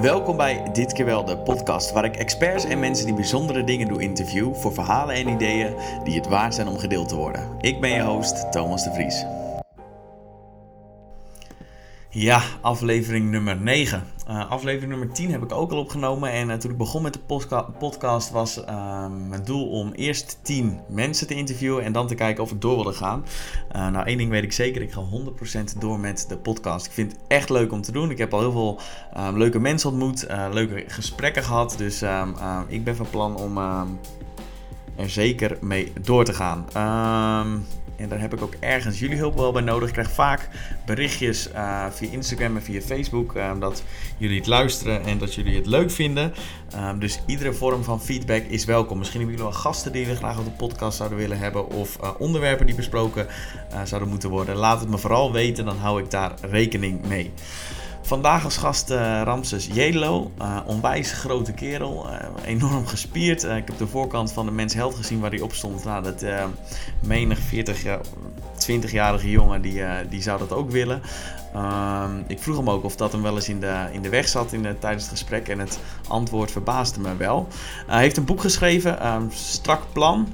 Welkom bij Dit keer wel, de podcast waar ik experts en mensen die bijzondere dingen doen interview voor verhalen en ideeën die het waard zijn om gedeeld te worden. Ik ben je host, Thomas de Vries. Ja, aflevering nummer 9. Uh, aflevering nummer 10 heb ik ook al opgenomen. En uh, toen ik begon met de podcast was uh, mijn doel om eerst 10 mensen te interviewen en dan te kijken of ik door wilde gaan. Uh, nou, één ding weet ik zeker, ik ga 100% door met de podcast. Ik vind het echt leuk om te doen. Ik heb al heel veel um, leuke mensen ontmoet, leuke gesprekken gehad. Dus um, ik ben van plan om er zeker mee door te gaan. En daar heb ik ook ergens jullie hulp wel bij nodig. Ik krijg vaak berichtjes uh, via Instagram en via Facebook uh, dat jullie het luisteren en dat jullie het leuk vinden. Uh, dus iedere vorm van feedback is welkom. Misschien hebben jullie wel gasten die jullie graag op de podcast zouden willen hebben of onderwerpen die besproken zouden moeten worden. Laat het me vooral weten, dan hou ik daar rekening mee. Vandaag als gast uh, Ramses Jedelo. Uh, onwijs grote kerel. Uh, enorm gespierd. ik heb de voorkant van de Mens Held gezien waar hij op stond. Nou, dat menig 40 jaar, 20-jarige jongen die, die zou dat ook willen. Ehm, ik vroeg hem ook of dat hem wel eens in de, in de weg zat in de, tijdens het gesprek. En het antwoord verbaasde me wel. hij heeft een boek geschreven, um, Strak Plan.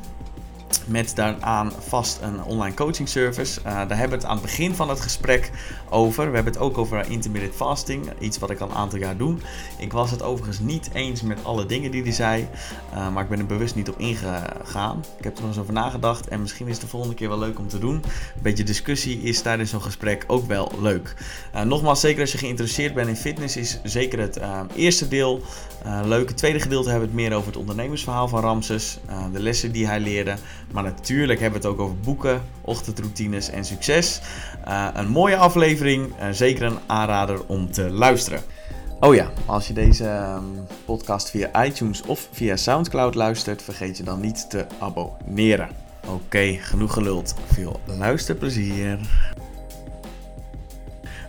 Met daaraan vast een online coaching service. Uh, daar hebben we het aan het begin van het gesprek over. We hebben het ook over intermittent fasting. Iets wat ik al een aantal jaar doe. Ik was het overigens niet eens met alle dingen die hij zei. Uh, maar ik ben er bewust niet op ingegaan. Ik heb er nog eens over nagedacht. En misschien is het de volgende keer wel leuk om te doen. Een beetje discussie is tijdens zo'n gesprek ook wel leuk. Uh, nogmaals, zeker als je geïnteresseerd bent in fitness, is zeker het eerste deel leuk. Het tweede gedeelte hebben we het meer over het ondernemersverhaal van Ramses. de lessen die hij leerde. Maar natuurlijk hebben we het ook over boeken, ochtendroutines en succes. Uh, een mooie aflevering, uh, zeker een aanrader om te luisteren. Oh ja, als je deze um, podcast via iTunes of via Soundcloud luistert, vergeet je dan niet te abonneren. Oké, genoeg geluld. Veel luisterplezier.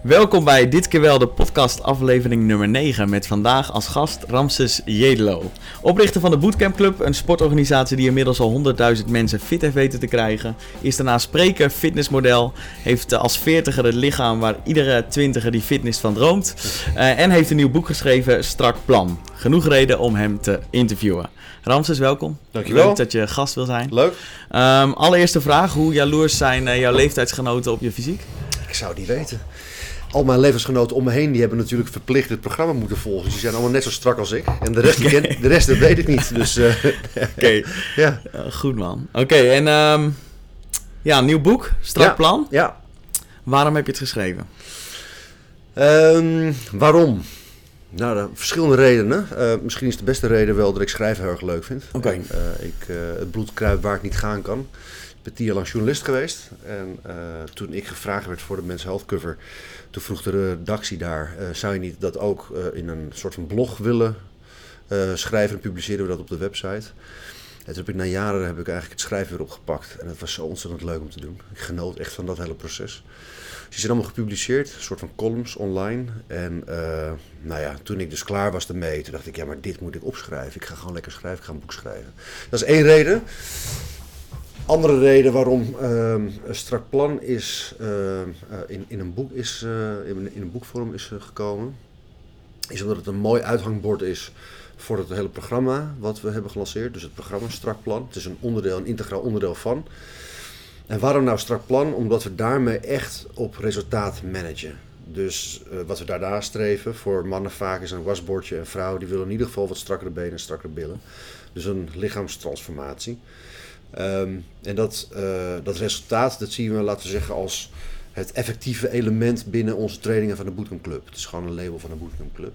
Welkom bij dit keer wel de podcast aflevering nummer 9 met vandaag als gast Ramses Jedelo. Oprichter van de Bootcamp Club, een sportorganisatie die inmiddels al 100.000 mensen fit heeft weten te krijgen. Is daarna spreker, fitnessmodel, heeft als veertiger het lichaam waar iedere twintiger die fitness van droomt. Uh, en heeft een nieuw boek geschreven, Strak Plan. Genoeg reden om hem te interviewen. Ramses, welkom. Dankjewel. Leuk dat je gast wil zijn. Leuk. Um, allereerste vraag, hoe jaloers zijn uh, jouw leeftijdsgenoten op je fysiek? Ik zou niet weten al mijn levensgenoten om me heen, die hebben natuurlijk verplicht het programma moeten volgen. Dus die zijn allemaal net zo strak als ik. En de rest, okay. de rest dat weet ik niet. Dus, uh, Oké, okay. ja. Uh, goed man. Oké, okay, en um, ja, nieuw boek, Strak ja, Plan. Ja. Waarom heb je het geschreven? Um, waarom? Nou, de, verschillende redenen. Uh, misschien is de beste reden wel dat ik schrijven heel erg leuk vind. Oké. Ik het bloed kruip waar ik niet gaan kan. Ben tien journalist geweest. En toen ik gevraagd werd voor de Men's Health cover toen vroeg de redactie daar, uh, zou je niet dat ook uh, in een soort van blog willen schrijven en publiceren we dat op de website. En toen heb ik na jaren heb ik eigenlijk het schrijven weer opgepakt. En dat was zo ontzettend leuk om te doen. Ik genoot echt van dat hele proces. Dus die zijn allemaal gepubliceerd, een soort van columns online. En nou ja, toen ik dus klaar was ermee, toen dacht ik, ja maar dit moet ik opschrijven. Ik ga gewoon lekker schrijven, ik ga een boek schrijven. Dat is één reden. Andere reden waarom uh, een strak plan is, uh, in, in, een boek is uh, in, in, een boekvorm is gekomen, is omdat het een mooi uithangbord is voor het hele programma wat we hebben gelanceerd. Dus het programma Strak Plan. Het is een onderdeel, een integraal onderdeel van. En waarom nou strak plan? Omdat we daarmee echt op resultaat managen. Dus wat we daarna streven, voor mannen vaak is een wasbordje en vrouwen die willen in ieder geval wat strakkere benen en strakkere billen. Dus een lichaamstransformatie. Um, en dat, uh, dat resultaat, dat zien we, laten we zeggen, als het effectieve element binnen onze trainingen van de Bootcamp Club. Het is gewoon een label van de Bootcamp Club.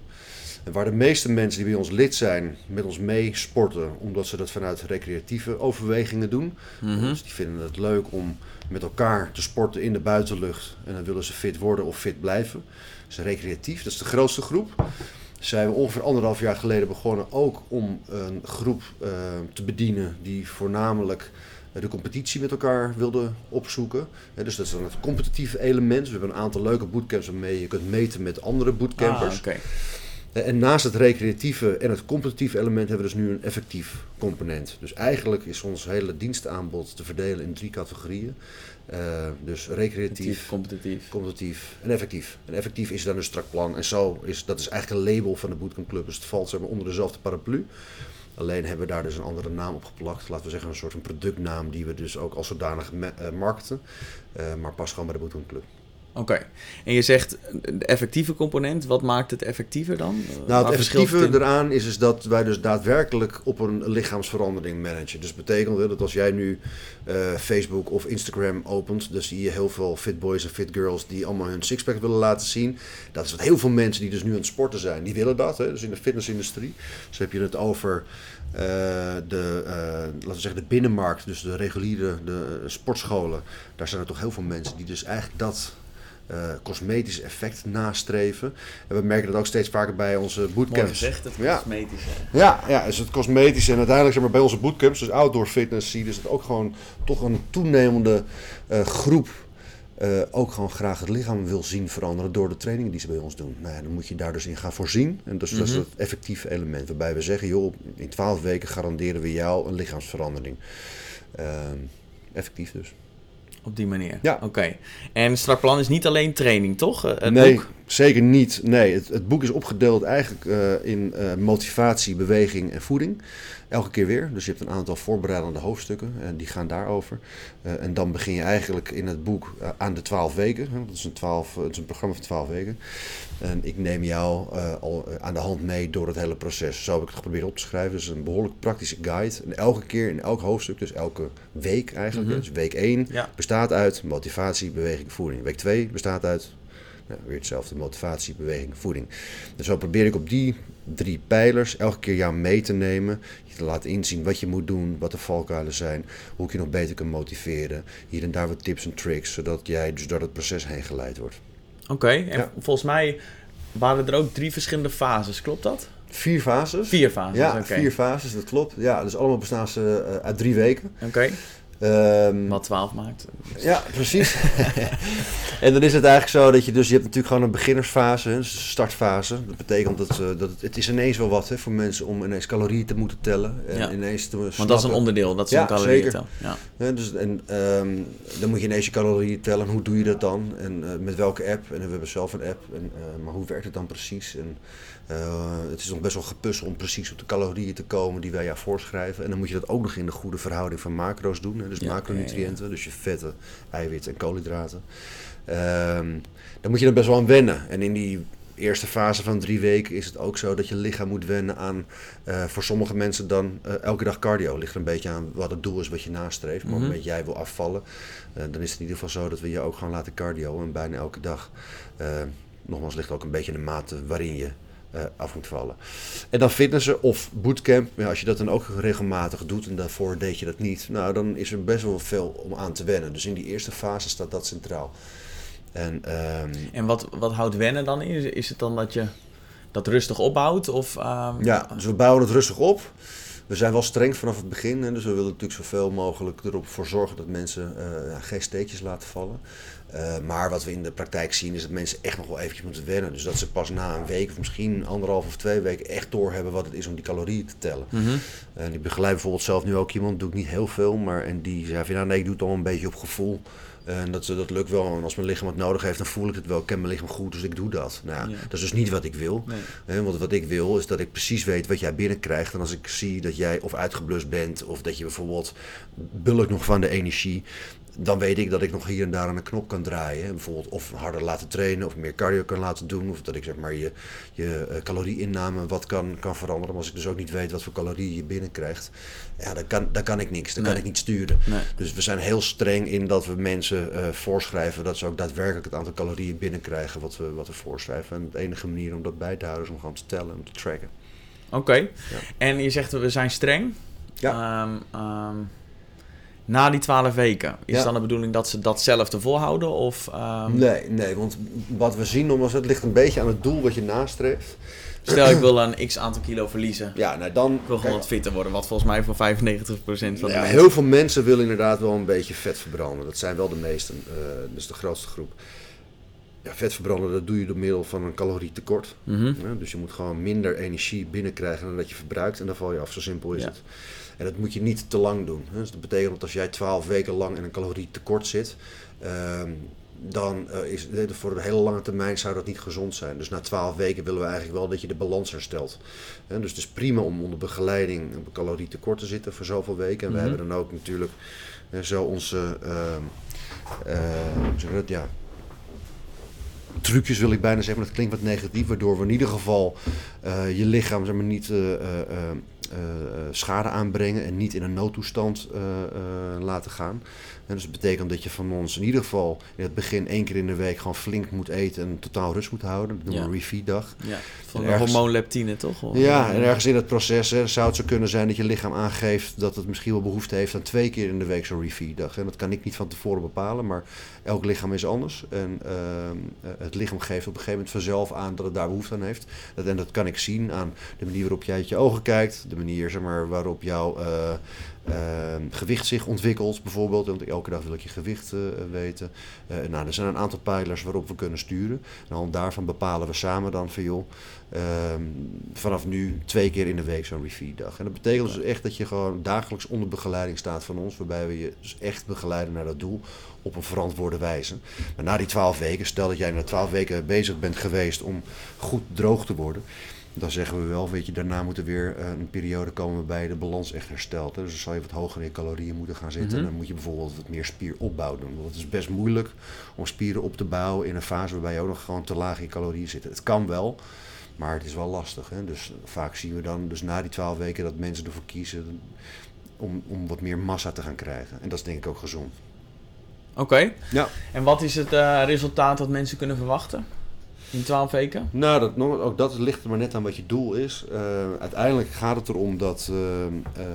En waar de meeste mensen die bij ons lid zijn, met ons mee sporten, omdat ze dat vanuit recreatieve overwegingen doen. Mm -hmm. Dus die vinden het leuk om met elkaar te sporten in de buitenlucht. En dan willen ze fit worden of fit blijven. Dat is recreatief, dat is de grootste groep zijn we ongeveer anderhalf jaar geleden begonnen ook om een groep uh, te bedienen die voornamelijk de competitie met elkaar wilde opzoeken. Ja, dus dat is dan het competitieve element. We hebben een aantal leuke bootcamps waarmee je kunt meten met andere bootcampers. Ah, okay. En naast het recreatieve en het competitieve element hebben we dus nu een effectief component. Dus eigenlijk is ons hele dienstaanbod te verdelen in drie categorieën. Uh, dus recreatief, competitief. competitief en effectief. En effectief is dan een strak plan. En zo is dat is eigenlijk een label van de Bootcamp Club. Dus het valt zeg maar, onder dezelfde paraplu. Alleen hebben we daar dus een andere naam op geplakt. Laten we zeggen een soort van productnaam die we dus ook als zodanig marketen. Uh, maar pas gewoon bij de Bootcamp Club. Oké. En je zegt de effectieve component, wat maakt het effectiever dan? Nou, het effectieve eraan is, is dat wij dus daadwerkelijk op een lichaamsverandering managen. Dus betekent dat als jij nu uh, Facebook of Instagram opent, dan zie je heel veel fit boys en fit girls die allemaal hun sixpack willen laten zien. Dat is wat heel veel mensen die dus nu aan het sporten zijn, die willen dat. Hè? Dus in de fitnessindustrie. Dus heb je het over uh, de, uh, laten we zeggen, de binnenmarkt, dus de reguliere de sportscholen. Daar zijn er toch heel veel mensen die dus eigenlijk dat cosmetisch effect nastreven. En we merken dat ook steeds vaker bij onze bootcamps. Mooi gezegd, het ja. cosmetische. Ja, ja, is het cosmetische. En uiteindelijk zeg maar, bij onze bootcamps, dus outdoor fitness, zie je dus dat ook gewoon toch een toenemende uh, groep uh, ook gewoon graag het lichaam wil zien veranderen door de trainingen die ze bij ons doen. Nou ja, dan moet je daar dus in gaan voorzien. En dus, mm -hmm. dat is mhm. het effectieve element. Waarbij we zeggen, joh, in 12 weken garanderen we jou een lichaamsverandering. effectief dus. Op die manier? Ja. Oké. En strak plan is niet alleen training, toch? Eh, het nee, boek? zeker niet. Nee, het, het, boek is opgedeeld eigenlijk uh, in uh, motivatie, beweging en voeding. Elke keer weer. Dus je hebt een aantal voorbereidende hoofdstukken en die gaan daarover. Uh, en dan begin je eigenlijk in het boek aan de twaalf weken. Dat is, een 12, het is een programma van twaalf weken. En ik neem jou al aan de hand mee door het hele proces. Zo heb ik het geprobeerd op te schrijven. Dus een behoorlijk praktische guide. En elke keer in elk hoofdstuk, dus elke week eigenlijk. Mm -hmm. Dus week 1 ja. bestaat uit motivatie, beweging, voeding. Week 2 bestaat uit nou, weer hetzelfde, motivatie, beweging, voeding. Dus zo probeer ik op die drie pijlers elke keer jou mee te nemen. Je te laten inzien wat je moet doen, wat de valkuilen zijn, hoe ik je nog beter kan motiveren. Hier en daar wat tips en tricks, zodat jij dus door het proces heen geleid wordt. Oké, en volgens mij waren er ook drie verschillende fases, klopt dat? Vier fases. Vier fases, Ja, vier fases, dat klopt. Ja, dus allemaal bestaan ze uh, uit drie weken. Oké. Um, Wat 12 maakt. Ja, precies. en dan is het eigenlijk zo dat je dus, je hebt natuurlijk gewoon een beginnersfase, een startfase. Dat betekent dat, uh, dat het, het, is ineens wel wat hè, voor mensen om ineens calorieën te moeten tellen. En ja. ineens te Want dat is een onderdeel, dat ze ja, calorieën tellen. Ja, ja dus, en um, dan moet je ineens je calorieën tellen. Hoe doe je dat dan? En uh, met welke app? En we hebben zelf een app. En, uh, maar hoe werkt het dan precies? En, het is nog best wel gepuzzel om precies op de calorieën te komen die wij jou voorschrijven. En dan moet je dat ook nog in de goede verhouding van macro's doen. Hè? Dus ja, macronutriënten, ja, dus je vetten, eiwitten en koolhydraten. Um, dan moet je er best wel aan wennen. En in die eerste fase van drie weken is het ook zo dat je lichaam moet wennen aan, uh, voor sommige mensen dan uh, elke dag cardio. Ligt er een beetje aan wat het doel is wat je nastreeft. Maar op het moment jij wil afvallen, uh, dan is het in ieder geval zo dat we je ook gaan laten cardio. En bijna elke dag. nogmaals, ligt ook een beetje de mate waarin je uh, af moet vallen. En dan fitnessen of bootcamp. Ja, als je dat dan ook regelmatig doet en daarvoor deed je dat niet, nou dan is er best wel veel om aan te wennen. Dus in die eerste fase staat dat centraal. En, um, en wat, wat houdt wennen dan in? Is het dan dat je dat rustig opbouwt? Of, um... Ja, dus we bouwen het rustig op. We zijn wel streng vanaf het begin. Hè, dus we willen natuurlijk zoveel mogelijk erop voor zorgen dat mensen uh, geen steekjes laten vallen. Uh, maar wat we in de praktijk zien is dat mensen echt nog wel eventjes moeten wennen. Dus dat ze pas na een week of misschien anderhalf of twee weken echt doorhebben wat het is om die calorieën te tellen. Mm -hmm. En ik begeleid bijvoorbeeld zelf nu ook iemand, doe ik niet heel veel, maar en die zei van nou nee, ik doe het al een beetje op gevoel. En dat, dat lukt wel. En als mijn lichaam het nodig heeft, dan voel ik het wel. Ik ken mijn lichaam goed, dus ik doe dat. Nou, ja. Dat is dus niet wat ik wil. Nee. Want wat ik wil, is dat ik precies weet wat jij binnenkrijgt. En als ik zie dat jij of uitgeblust bent, of dat je bijvoorbeeld bulk nog van de energie dan weet ik dat ik nog hier en daar aan een knop kan draaien. Bijvoorbeeld of harder laten trainen of meer cardio kan laten doen. Of dat ik zeg maar je, je uh, calorieinname wat kan, kan veranderen. Maar als ik dus ook niet weet wat voor calorieën je binnenkrijgt, ja, dan kan, dan kan ik niks. Dan nee. kan ik niet sturen. Nee. Dus we zijn heel streng in dat we mensen uh, voorschrijven dat ze ook daadwerkelijk het aantal calorieën binnenkrijgen wat we, wat we voorschrijven. En de enige manier om dat bij te houden is om gewoon te tellen en te tracken. Oké. Okay. Ja. En je zegt we zijn streng. Ja. Um, um na die twaalf weken. Is ja. dan de bedoeling dat ze datzelfde volhouden? Of, um... Nee, nee, want wat we zien, omdat het ligt een beetje aan het doel wat je nastreeft. Stel, ik wil een x aantal kilo verliezen. Ja, nou dan... Ik wil gewoon wat fitter worden, wat volgens mij voor 95% van de ja, mensen... Heel veel mensen willen inderdaad wel een beetje vet verbranden. Dat zijn wel de meesten, uh, dus de grootste groep. ja, vet verbranden, dat doe je door middel van een calorietekort. Mhm. Ja, dus je moet gewoon minder energie binnenkrijgen dan dat je verbruikt. En dan val je af, zo simpel is Ja. het. En dat moet je niet te lang doen. Hè. Dus dat betekent dat als jij 12 weken lang in een calorietekort zit, ehm, dan eh, is voor de hele lange termijn zou dat niet gezond zijn. Dus na 12 weken willen we eigenlijk wel dat je de balans herstelt. Dus het is prima om onder begeleiding op een calorietekort te zitten voor zoveel weken. En we Mhm. hebben dan ook natuurlijk zo onze hoe zeg je dat? ja, trucjes wil ik bijna zeggen, maar dat klinkt wat negatief, waardoor we in ieder geval eh, je lichaam zeg maar, niet schade aanbrengen en niet in een noodtoestand eh, eh, laten gaan. En dus dat betekent dat je van ons in ieder geval in het begin één keer in de week gewoon flink moet eten en totaal rust moet houden. Dat noemen we Ja. een refeed dag. Ja, van de ergens- hormoon leptine, toch? Of- Ja, en ergens in het proces hè, zou het zo kunnen zijn dat je lichaam aangeeft dat het misschien wel behoefte heeft aan twee keer in de week zo'n refeed dag. En dat kan ik niet van tevoren bepalen, maar elk lichaam is anders. En ehm, eh, het lichaam geeft op een gegeven moment vanzelf aan dat het daar behoefte aan heeft. Dat, en dat kan ik zien aan de manier waarop jij uit je ogen kijkt, de manier zeg maar, waarop jouw eh, ehm, gewicht zich ontwikkelt bijvoorbeeld. Want elke dag wil ik je gewicht eh, weten. Eh, nou, er zijn een aantal pijlers waarop we kunnen sturen. Hand daarvan bepalen we samen dan van joh, ehm, vanaf nu twee keer in de week zo'n refeed dag. En dat betekent dus echt dat je gewoon dagelijks onder begeleiding staat van ons. Waarbij we je dus echt begeleiden naar dat doel op een verantwoorde wijze. Maar na die twaalf weken, stel dat jij na twaalf weken bezig bent geweest om goed droog te worden. Dan zeggen we wel, weet je, daarna moet er weer eh, een periode komen waarbij de balans echt herstelt. Hè. Dus dan zal je wat hoger in calorieën moeten gaan zitten. Mhm. En dan moet je bijvoorbeeld wat meer spieropbouw doen. Want het is best moeilijk om spieren op te bouwen in een fase waarbij je ook nog gewoon te laag in je calorieën zit. Het kan wel, maar het is wel lastig. Hè. Dus vaak zien we dan, dus na die twaalf weken, dat mensen ervoor kiezen om, om wat meer massa te gaan krijgen. En dat is denk ik ook gezond. Oké. Ja. En wat is het eh, resultaat dat mensen kunnen verwachten in 12 weken? Nou, dat, ook dat ligt er maar net aan wat je doel is. Eh, uiteindelijk gaat het erom dat eh,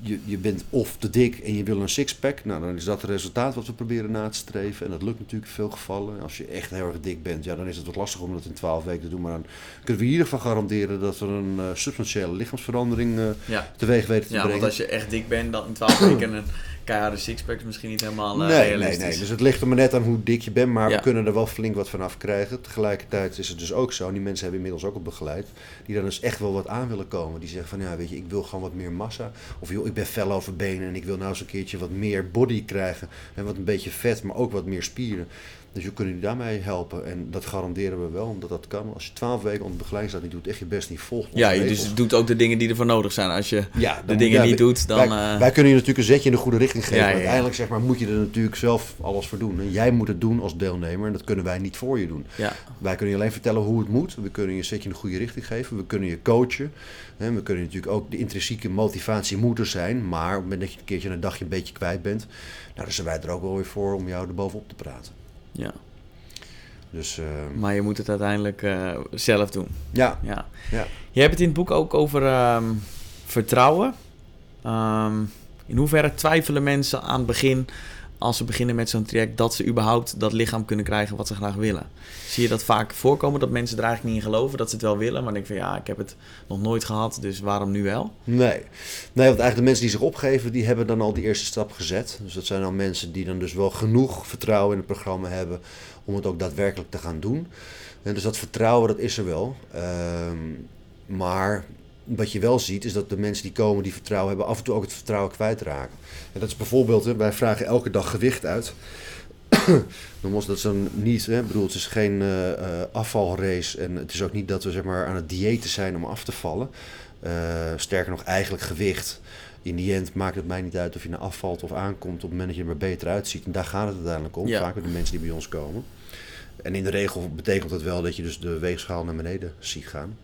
je, je bent of te dik en je wil een sixpack. Nou, dan is dat het resultaat wat we proberen na te streven. En dat lukt natuurlijk in veel gevallen. Als je echt heel erg dik bent, ja, dan is het wat lastig om dat in 12 weken te doen. Maar dan kunnen we in ieder geval garanderen dat we een substantiële lichaamsverandering Ja. teweeg weten te Ja, want brengen. als je echt dik bent, dan in 12 weken een keiharde sixpack is misschien niet helemaal eh, nee, nee, realistisch. nee. Dus het ligt er maar net aan hoe dik je bent, maar Ja. we kunnen er wel flink wat van af krijgen. Tegelijkertijd is het dus ook zo, en die mensen hebben inmiddels ook al begeleid, die dan dus echt wel wat aan willen komen. Die zeggen van, ja, weet je, ik wil gewoon wat meer massa. Of joh, ik ben fel over benen en ik wil nou eens een keertje wat meer body krijgen. En wat een beetje vet, maar ook wat meer spieren. Dus we kunnen je daarmee helpen. En dat garanderen we wel, omdat dat kan. Als je twaalf weken onder begeleiding staat en je doet echt je best niet volgt. Ja, je regels. dus doet ook de dingen die ervoor nodig zijn. Als je Ja, de dingen ja, niet wij- doet, dan... wij, eh, wij kunnen je natuurlijk een zetje in de goede richting geven. Ja, maar uiteindelijk zeg maar, moet je er natuurlijk zelf alles voor doen. En jij moet het doen als deelnemer en dat kunnen wij niet voor je doen. ja. Wij kunnen je alleen vertellen hoe het moet. We kunnen je een zetje in de goede richting geven. We kunnen je coachen. En we kunnen natuurlijk ook de intrinsieke motivatie moeten zijn. Maar op het moment dat je een keertje een dagje een beetje kwijt bent, nou, dan zijn wij er ook wel weer voor om jou er bovenop te praten. Ja. Dus eh, Maar je moet het uiteindelijk eh, zelf doen. ja, Ja. Ja. Je hebt het in het boek ook over ehm, vertrouwen. Ehm, in hoeverre twijfelen mensen aan het begin, als ze beginnen met zo'n traject, dat ze überhaupt dat lichaam kunnen krijgen wat ze graag willen? Zie je dat vaak voorkomen, dat mensen er eigenlijk niet in geloven, dat ze het wel willen, maar denken van ja, ik heb het nog nooit gehad, dus waarom nu wel? Nee. nee, want eigenlijk de mensen die zich opgeven, die hebben dan al die eerste stap gezet. Dus dat zijn dan mensen die dan dus wel genoeg vertrouwen in het programma hebben om het ook daadwerkelijk te gaan doen. En dus dat vertrouwen, dat is er wel. Ehm, maar wat je wel ziet, is dat de mensen die komen die vertrouwen hebben, af en toe ook het vertrouwen kwijtraken. En dat is bijvoorbeeld, hè, wij vragen elke dag gewicht uit. Nogmaals, dat is dan niet, hè, bedoel, het is geen eh, eh, afvalrace en het is ook niet dat we zeg maar, aan het diëten zijn om af te vallen. Eh, sterker nog, eigenlijk gewicht. In die end maakt het mij niet uit of je nou afvalt of aankomt op het moment dat je er maar beter uitziet. En daar gaat het uiteindelijk om, Ja. vaak met de mensen die bij ons komen. En in de regel betekent dat wel dat je dus de weegschaal naar beneden ziet gaan.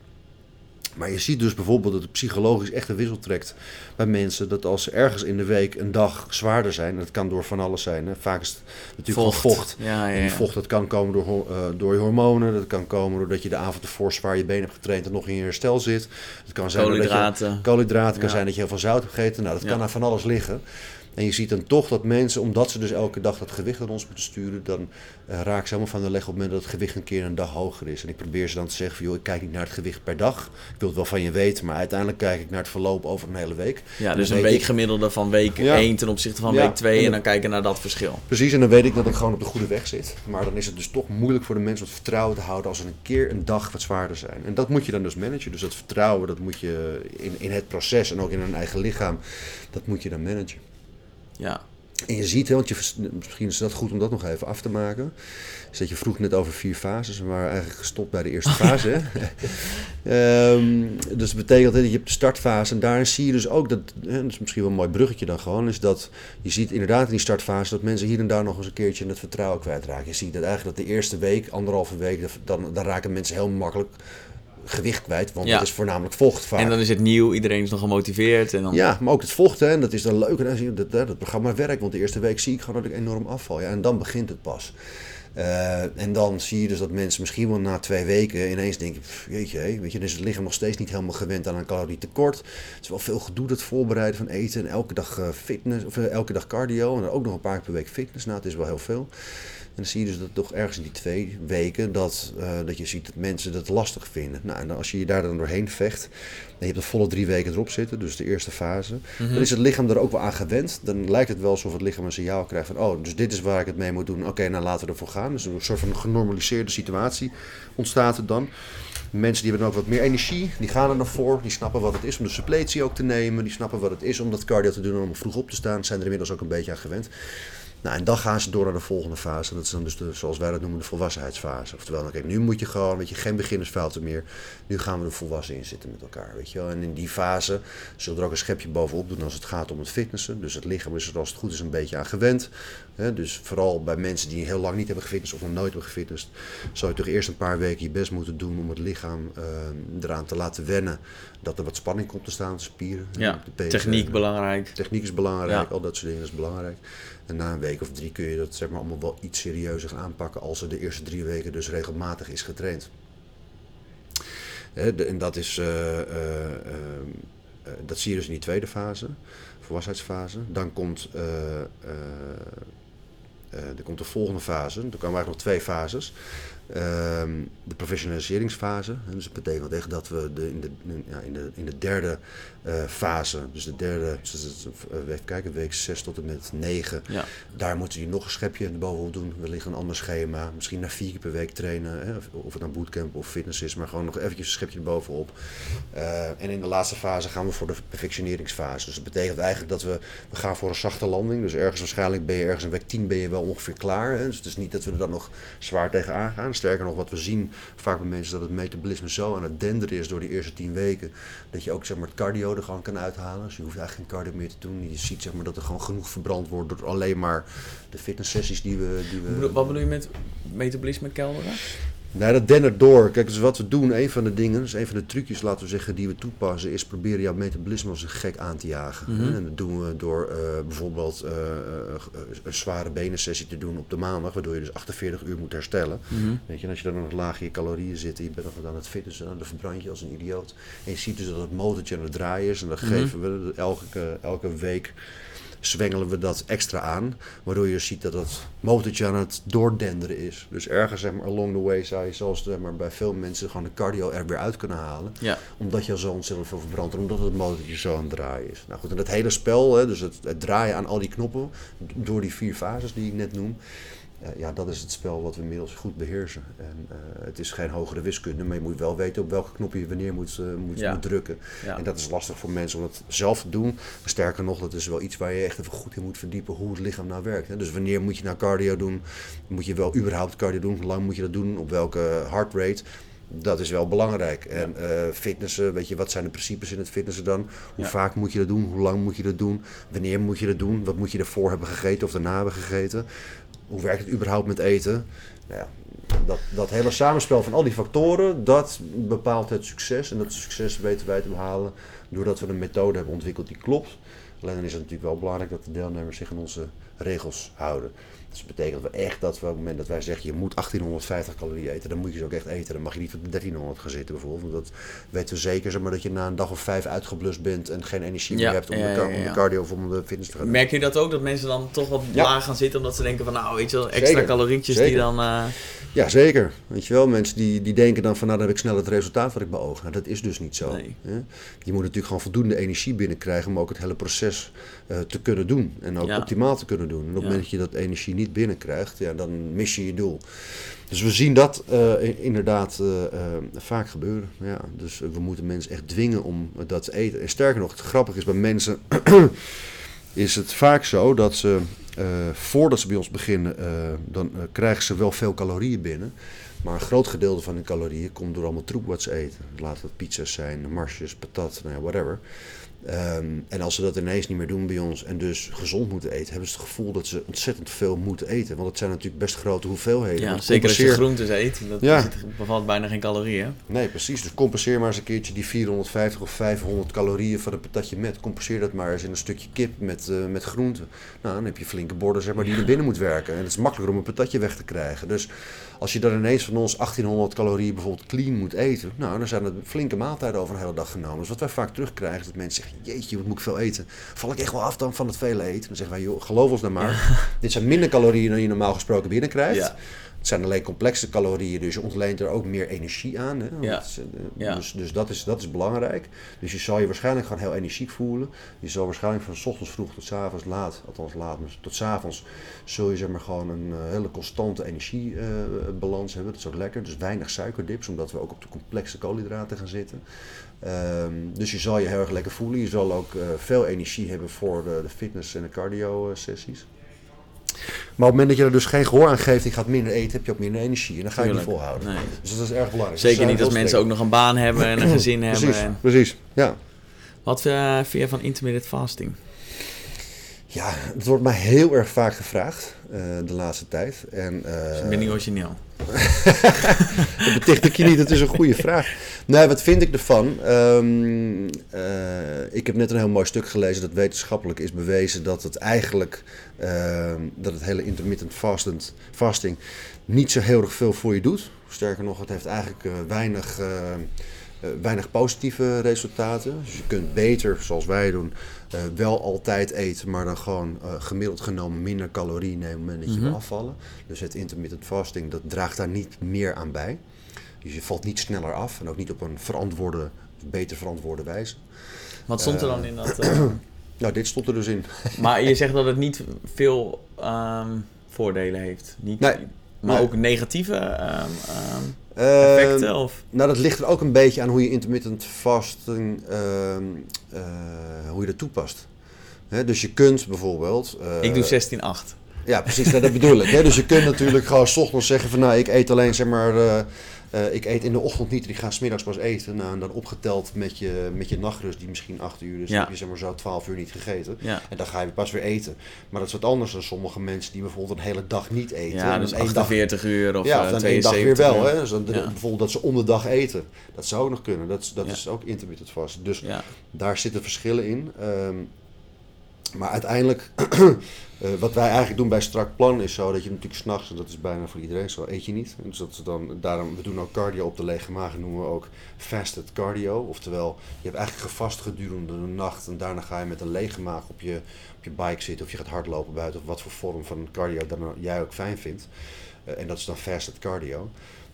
Maar je ziet dus bijvoorbeeld dat het psychologisch echt een wissel trekt bij mensen. Dat als ze ergens in de week een dag zwaarder zijn, en dat kan door van alles zijn. Hè. Vaak is het natuurlijk gewoon vocht. Ja, ja, En die vocht dat kan komen door, eh, door je hormonen. Dat kan komen doordat je de avond ervoor zwaar je been hebt getraind en nog in je herstel zit. Het kan zijn doordat je Koolhydraten. koolhydraten. kan zijn dat je heel veel zout hebt gegeten. Nou, dat kan aan van alles liggen. En je ziet dan toch dat mensen, omdat ze dus elke dag dat gewicht aan ons moeten sturen, dan uh, raak ze helemaal van de leg op het moment dat het gewicht een keer een dag hoger is. En ik probeer ze dan te zeggen van, joh, ik kijk niet naar het gewicht per dag. Ik wil het wel van je weten, maar uiteindelijk kijk ik naar het verloop over een hele week. Ja, dus een weekgemiddelde van week 1 ten opzichte van week 2 en dan kijken naar dat verschil. Precies, en dan weet ik dat ik gewoon op de goede weg zit. Maar dan is het dus toch moeilijk voor de mensen het vertrouwen te houden als ze een keer een dag wat zwaarder zijn. En dat moet je dan dus managen. Dus dat vertrouwen, dat moet je in, in het proces en ook in hun eigen lichaam, dat moet je dan managen. Ja. En je ziet, want je, misschien is dat goed om dat nog even af te maken. Is dat je vroeg net over vier fases. We waren eigenlijk gestopt bij de eerste fase. um, dus dat betekent dat je hebt de startfase. En daarin zie je dus ook dat, hè, dat is misschien wel een mooi bruggetje dan gewoon, is dat je ziet inderdaad in die startfase dat mensen hier en daar nog eens een keertje het vertrouwen kwijtraken. Je ziet dat eigenlijk dat de eerste week, anderhalve week, dan, dan raken mensen heel makkelijk gewicht kwijt, want ja. het is voornamelijk vocht vaak. En dan is het nieuw, iedereen is nog gemotiveerd. En dan... Ja, maar ook het vocht, hè, en dat is dan leuk. En dat, dat, dat programma werkt, want de eerste week zie ik gewoon dat ik enorm afval. Ja, en dan begint het pas. Uh, en dan zie je dus dat mensen misschien wel na twee weken ineens denken: jeetje, weet je, dan is het lichaam nog steeds niet helemaal gewend aan een calorietekort. Het is wel veel gedoe dat voorbereiden van eten en elke dag uh, fitness of uh, elke dag cardio en dan ook nog een paar keer per week fitness. Nou, het is wel heel veel. En dan zie je dus dat toch ergens in die twee weken dat, uh, dat je ziet dat mensen dat lastig vinden. Nou, en als je je daar dan doorheen vecht, en je hebt de volle drie weken erop zitten, dus de eerste fase, mm-hmm. dan is het lichaam er ook wel aan gewend. Dan lijkt het wel alsof het lichaam een signaal krijgt van, oh, dus dit is waar ik het mee moet doen. Oké, nou laten we ervoor gaan. Dus een soort van genormaliseerde situatie ontstaat er dan. Mensen die hebben ook wat meer energie, die gaan er nog voor. Die snappen wat het is om de suppletie ook te nemen. Die snappen wat het is om dat cardio te doen en om vroeg op te staan. Zijn er inmiddels ook een beetje aan gewend. Nou, en dan gaan ze door naar de volgende fase. Dat is dan dus de, zoals wij dat noemen, de volwassenheidsfase. Oftewel, oké, nu moet je gewoon, weet je, geen beginnersfouten meer. Nu gaan we er volwassen in zitten met elkaar, weet je wel. En in die fase zullen we er ook een schepje bovenop doen als het gaat om het fitnessen. Dus het lichaam is er als het goed is een beetje aan gewend. dus vooral bij mensen die heel lang niet hebben gefitness of nog nooit hebben gefitnessd, zou je toch eerst een paar weken je best moeten doen om het lichaam uh, eraan te laten wennen dat er wat spanning komt te staan, de spieren. Ja, de techniek belangrijk. Techniek is belangrijk, al dat soort dingen is belangrijk. En na een week of drie kun je dat zeg maar, allemaal wel iets serieuzer aanpakken als er de eerste drie weken dus regelmatig is getraind. en dat, is, uh, uh, uh, dat zie je dus in die tweede fase, volwassenheidsfase. Dan komt, er komt de volgende fase, er komen eigenlijk nog twee fases. Ehm, de professionaliseringsfase. Dus dat betekent echt dat we de, in, de, ja, in, de, in de derde uh, fase, dus de derde, dus even kijken, week 6 tot en met 9, ja. daar moeten we nog een schepje bovenop doen. Wellicht een ander schema, misschien na vier keer per week trainen, hè, of, het nou bootcamp of fitness is, maar gewoon nog eventjes een schepje erbovenop. Uh, en in de laatste fase gaan we voor de perfectioneringsfase. Dus dat betekent eigenlijk dat we, we gaan voor een zachte landing. Dus ergens waarschijnlijk ben je ergens in week 10 ben je wel ongeveer klaar. Hè. Dus het is niet dat we er dan nog zwaar tegenaan gaan. Sterker nog, wat we zien vaak bij mensen dat het metabolisme zo aan het denderen is door die eerste 10 weken, dat je ook zeg maar het cardio er gewoon kan uithalen. Dus je hoeft eigenlijk geen cardio meer te doen. Je ziet zeg maar, dat er gewoon genoeg verbrand wordt door alleen maar de fitnesssessies die we... Die we wat bedoel je met metabolisme kelderen? Nou, dat dennert door. Kijk, dus wat we doen, een van de dingen, dus een van de trucjes, laten we zeggen, die we toepassen, is proberen jouw metabolisme als een gek aan te jagen. Mm -hmm. En dat doen we door uh, bijvoorbeeld uh, een zware benensessie te doen op de maandag, waardoor je dus 48 uur moet herstellen. Mm -hmm. Weet je, en als je dan nog laag in je calorieën zit en je bent nog aan het fitnessen, dan verbrand je als een idioot. En je ziet dus dat het motortje aan het draaien is en dan mm -hmm. geven we elke, elke week zwengelen we dat extra aan. Waardoor je ziet dat het motortje aan het doordenderen is. Dus ergens zeg maar, along the way zou je zoals zeg maar, bij veel mensen gewoon de cardio er weer uit kunnen halen. Ja. Omdat je al zo ontzettend veel verbrandt. Omdat het motortje zo aan het draaien is. Nou goed, en dat hele spel, hè, dus het, het draaien aan al die knoppen. Door die vier fases die ik net noem. Uh, ja, dat is het spel wat we inmiddels goed beheersen. En uh, het is geen hogere wiskunde, maar je moet wel weten op welke knop je wanneer moet, uh, moet, ja. moet drukken. Ja. En dat is lastig voor mensen om dat zelf te doen. Sterker nog, dat is wel iets waar je echt even goed in moet verdiepen hoe het lichaam nou werkt. Hè. Dus wanneer moet je nou cardio doen? Moet je wel überhaupt cardio doen? Hoe lang moet je dat doen? Op welke heart rate? Dat is wel belangrijk. En fitnessen, weet je, wat zijn de principes in het fitnessen dan? Hoe ja. vaak moet je dat doen? Hoe lang moet je dat doen? Wanneer moet je dat doen? Wat moet je ervoor hebben gegeten of daarna hebben gegeten? Hoe werkt het überhaupt met eten? Nou ja, dat, dat hele samenspel van al die factoren, dat bepaalt het succes. En dat succes weten wij te behalen doordat we een methode hebben ontwikkeld die klopt. Alleen dan is het natuurlijk wel belangrijk dat de deelnemers zich aan onze regels houden. Dus dat betekent echt dat we op het moment dat wij zeggen je moet 1850 calorieën eten, dan moet je ze ook echt eten. Dan mag je niet op de 1300 gaan zitten bijvoorbeeld. Want dat weten we zeker, zeg maar, dat je na een dag of vijf uitgeblust bent en geen energie Ja, meer hebt om, ja, de, om cardio of om de fitness te gaan doen. Merk je dat ook, dat mensen dan toch wat laag gaan zitten, omdat ze denken van nou, weet je wel, extra Zeker. calorietjes die dan... eh, Ja, zeker. Weet je wel, mensen die, die denken dan van nou dan heb ik snel het resultaat wat ik beoog. Nou, dat is dus niet zo. Nee. Je moet natuurlijk gewoon voldoende energie binnenkrijgen om ook het hele proces te kunnen doen. En ook Ja. optimaal te kunnen doen. En op het moment dat je dat energie niet binnenkrijgt, ja, dan mis je je doel. Dus we zien dat eh, inderdaad eh, eh, vaak gebeuren. Ja, dus eh, we moeten mensen echt dwingen om dat te eten. En sterker nog, het grappige is bij mensen is het vaak zo dat ze eh, voordat ze bij ons beginnen, eh, dan eh, krijgen ze wel veel calorieën binnen. Maar een groot gedeelte van hun calorieën komt door allemaal troep wat ze eten. Laat het pizza's zijn, marsjes, patat, nou ja, whatever. Ehm, en als ze dat ineens niet meer doen bij ons en dus gezond moeten eten, hebben ze het gevoel dat ze ontzettend veel moeten eten. Want het zijn natuurlijk best grote hoeveelheden. ja, zeker als je groentes eet, dat Ja. bevat bijna geen calorieën. Nee, precies. Dus compenseer maar eens een keertje die 450 of 500 calorieën van een patatje met. Compenseer dat maar eens in een stukje kip met, eh, met groenten. Nou, dan heb je flinke borden zeg maar, die er binnen moet werken. En het is makkelijker om een patatje weg te krijgen. Dus als je dan ineens van ons 1800 calorieën bijvoorbeeld clean moet eten. Nou, dan zijn het flinke maaltijden over een hele dag genomen. Dus wat wij vaak terugkrijgen is dat mensen zeggen, jeetje, wat moet ik veel eten? Val ik echt wel af dan van het vele eten? Dan zeggen wij, joh, geloof ons dan maar. Dit zijn minder calorieën dan je normaal gesproken binnenkrijgt. Ja. Het zijn alleen complexe calorieën, dus je ontleent er ook meer energie aan. Hè? Ja. eh, Ja. Dus, dus dat, is, dat is belangrijk. Dus je zal je waarschijnlijk gewoon heel energiek voelen. Je zal waarschijnlijk van 's ochtends vroeg tot 's avonds laat, althans laat, maar tot 's avonds zul je zeg maar gewoon een eh, hele constante energiebalans hebben. Dat is ook lekker. Dus weinig suikerdips, omdat we ook op de complexe koolhydraten gaan zitten. Ehm, dus je zal je heel erg lekker voelen. Je zal ook eh, veel energie hebben voor de, de fitness en de cardio eh, sessies. Maar op het moment dat je er dus geen gehoor aan geeft, ik ga minder eten, heb je ook minder energie. En dan ga je Tuurlijk. niet volhouden. Nee. Dus dat is erg belangrijk. Zeker Dus niet zijn als mensen ook nog een baan hebben en een gezin hebben. Precies, En... precies. Ja. Wat eh, vind je van intermittent fasting? ja, het wordt mij heel erg vaak gevraagd eh, de laatste tijd. En, eh, Ik ben niet origineel. Dat beticht ik je niet, dat is een goede vraag. Nee, wat vind ik ervan? Ehm, eh, ik heb net een heel mooi stuk gelezen dat wetenschappelijk is bewezen dat het eigenlijk, ehm, dat het hele intermittent fasting niet zo heel erg veel voor je doet. Sterker nog, het heeft eigenlijk eh, weinig, eh, weinig positieve resultaten. Dus je kunt beter, zoals wij doen, eh, wel altijd eten, maar dan gewoon eh, gemiddeld genomen minder calorieën nemen dat je wil afvallen. Dus het intermittent fasting, dat draagt daar niet meer aan bij. Dus je valt niet sneller af en ook niet op een verantwoorde, beter verantwoorde wijze. Wat stond er dan in dat? eh, Nou, dit stond er dus in. maar je zegt dat het niet veel ehm, voordelen heeft. Niet, Nee. Maar Nee. ook negatieve ehm, Ehm, effecten? Of? nou, dat ligt er ook een beetje aan hoe je intermittent fasting, ehm, eh, hoe je dat toepast. Hè, dus je kunt bijvoorbeeld... eh, ik doe 16-8. Ja, precies, nou, dat bedoel ik. Hè? Dus je kunt natuurlijk gewoon 's ochtends zeggen van nou, ik eet alleen zeg maar, eh, ik eet in de ochtend niet, ik ga smiddags pas eten. Nou, en dan opgeteld met je, met je nachtrust, die misschien 8 uur is, Ja. heb je zeg maar zo 12 uur niet gegeten. Ja. En dan ga je pas weer eten. Maar dat is wat anders dan sommige mensen die bijvoorbeeld een hele dag niet eten. ja, en dus dan één 48 uur of ja, eh, of dan één dag 72 weer wel. Hè? Dus dan, Ja. Bijvoorbeeld dat ze om de dag eten. Dat zou ook nog kunnen. Dat, is- dat is ook intermittent vast. Dus daar zitten verschillen in. Ehm, maar uiteindelijk, eh, wat wij eigenlijk doen bij strak plan is zo dat je natuurlijk s'nachts, en dat is bijna voor iedereen zo, eet je niet. Dus dat dan, daarom, we doen ook cardio op de lege maag, en noemen we ook fasted cardio. Oftewel, je hebt eigenlijk gevast gedurende de nacht en daarna ga je met een lege maag op je, op je bike zitten of je gaat hardlopen buiten of wat voor vorm van cardio dan jij ook fijn vindt. Eh, en dat is dan fasted cardio.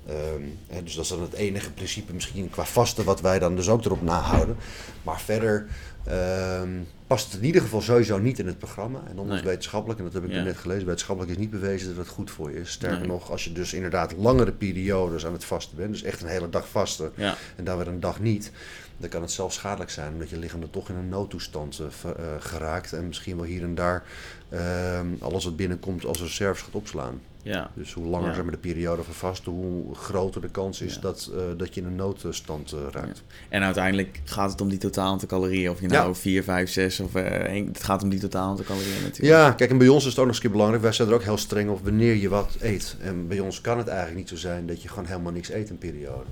Ehm, hè, dus dat is dan het enige principe misschien qua vasten wat wij dan dus ook erop nahouden. Maar verder ehm, past het in ieder geval sowieso niet in het programma. En dan Nee. wetenschappelijk, en dat heb ik Ja. net gelezen, wetenschappelijk is niet bewezen dat het goed voor je is. Sterker Nee. nog, als je dus inderdaad langere periodes aan het vasten bent, dus echt een hele dag vasten Ja. en dan weer een dag niet, dan kan het zelfs schadelijk zijn, omdat je lichaam er toch in een noodtoestand eh, eh, geraakt en misschien wel hier en daar ehm, alles wat binnenkomt als reserves gaat opslaan. Ja. Dus hoe langer zeg maar, de periode van vasten, hoe groter de kans is dat, eh, dat je in een noodstand eh, raakt. En uiteindelijk gaat het om die totaal aantal calorieën. Of je nou Ja. 4, 5, 6 of één- het gaat om die totaal aantal calorieën natuurlijk. Ja, kijk, en bij ons is het ook nog eens een keer belangrijk. Wij zijn er ook heel streng op wanneer je wat eet. En bij ons kan het eigenlijk niet zo zijn dat je gewoon helemaal niks eet een periode.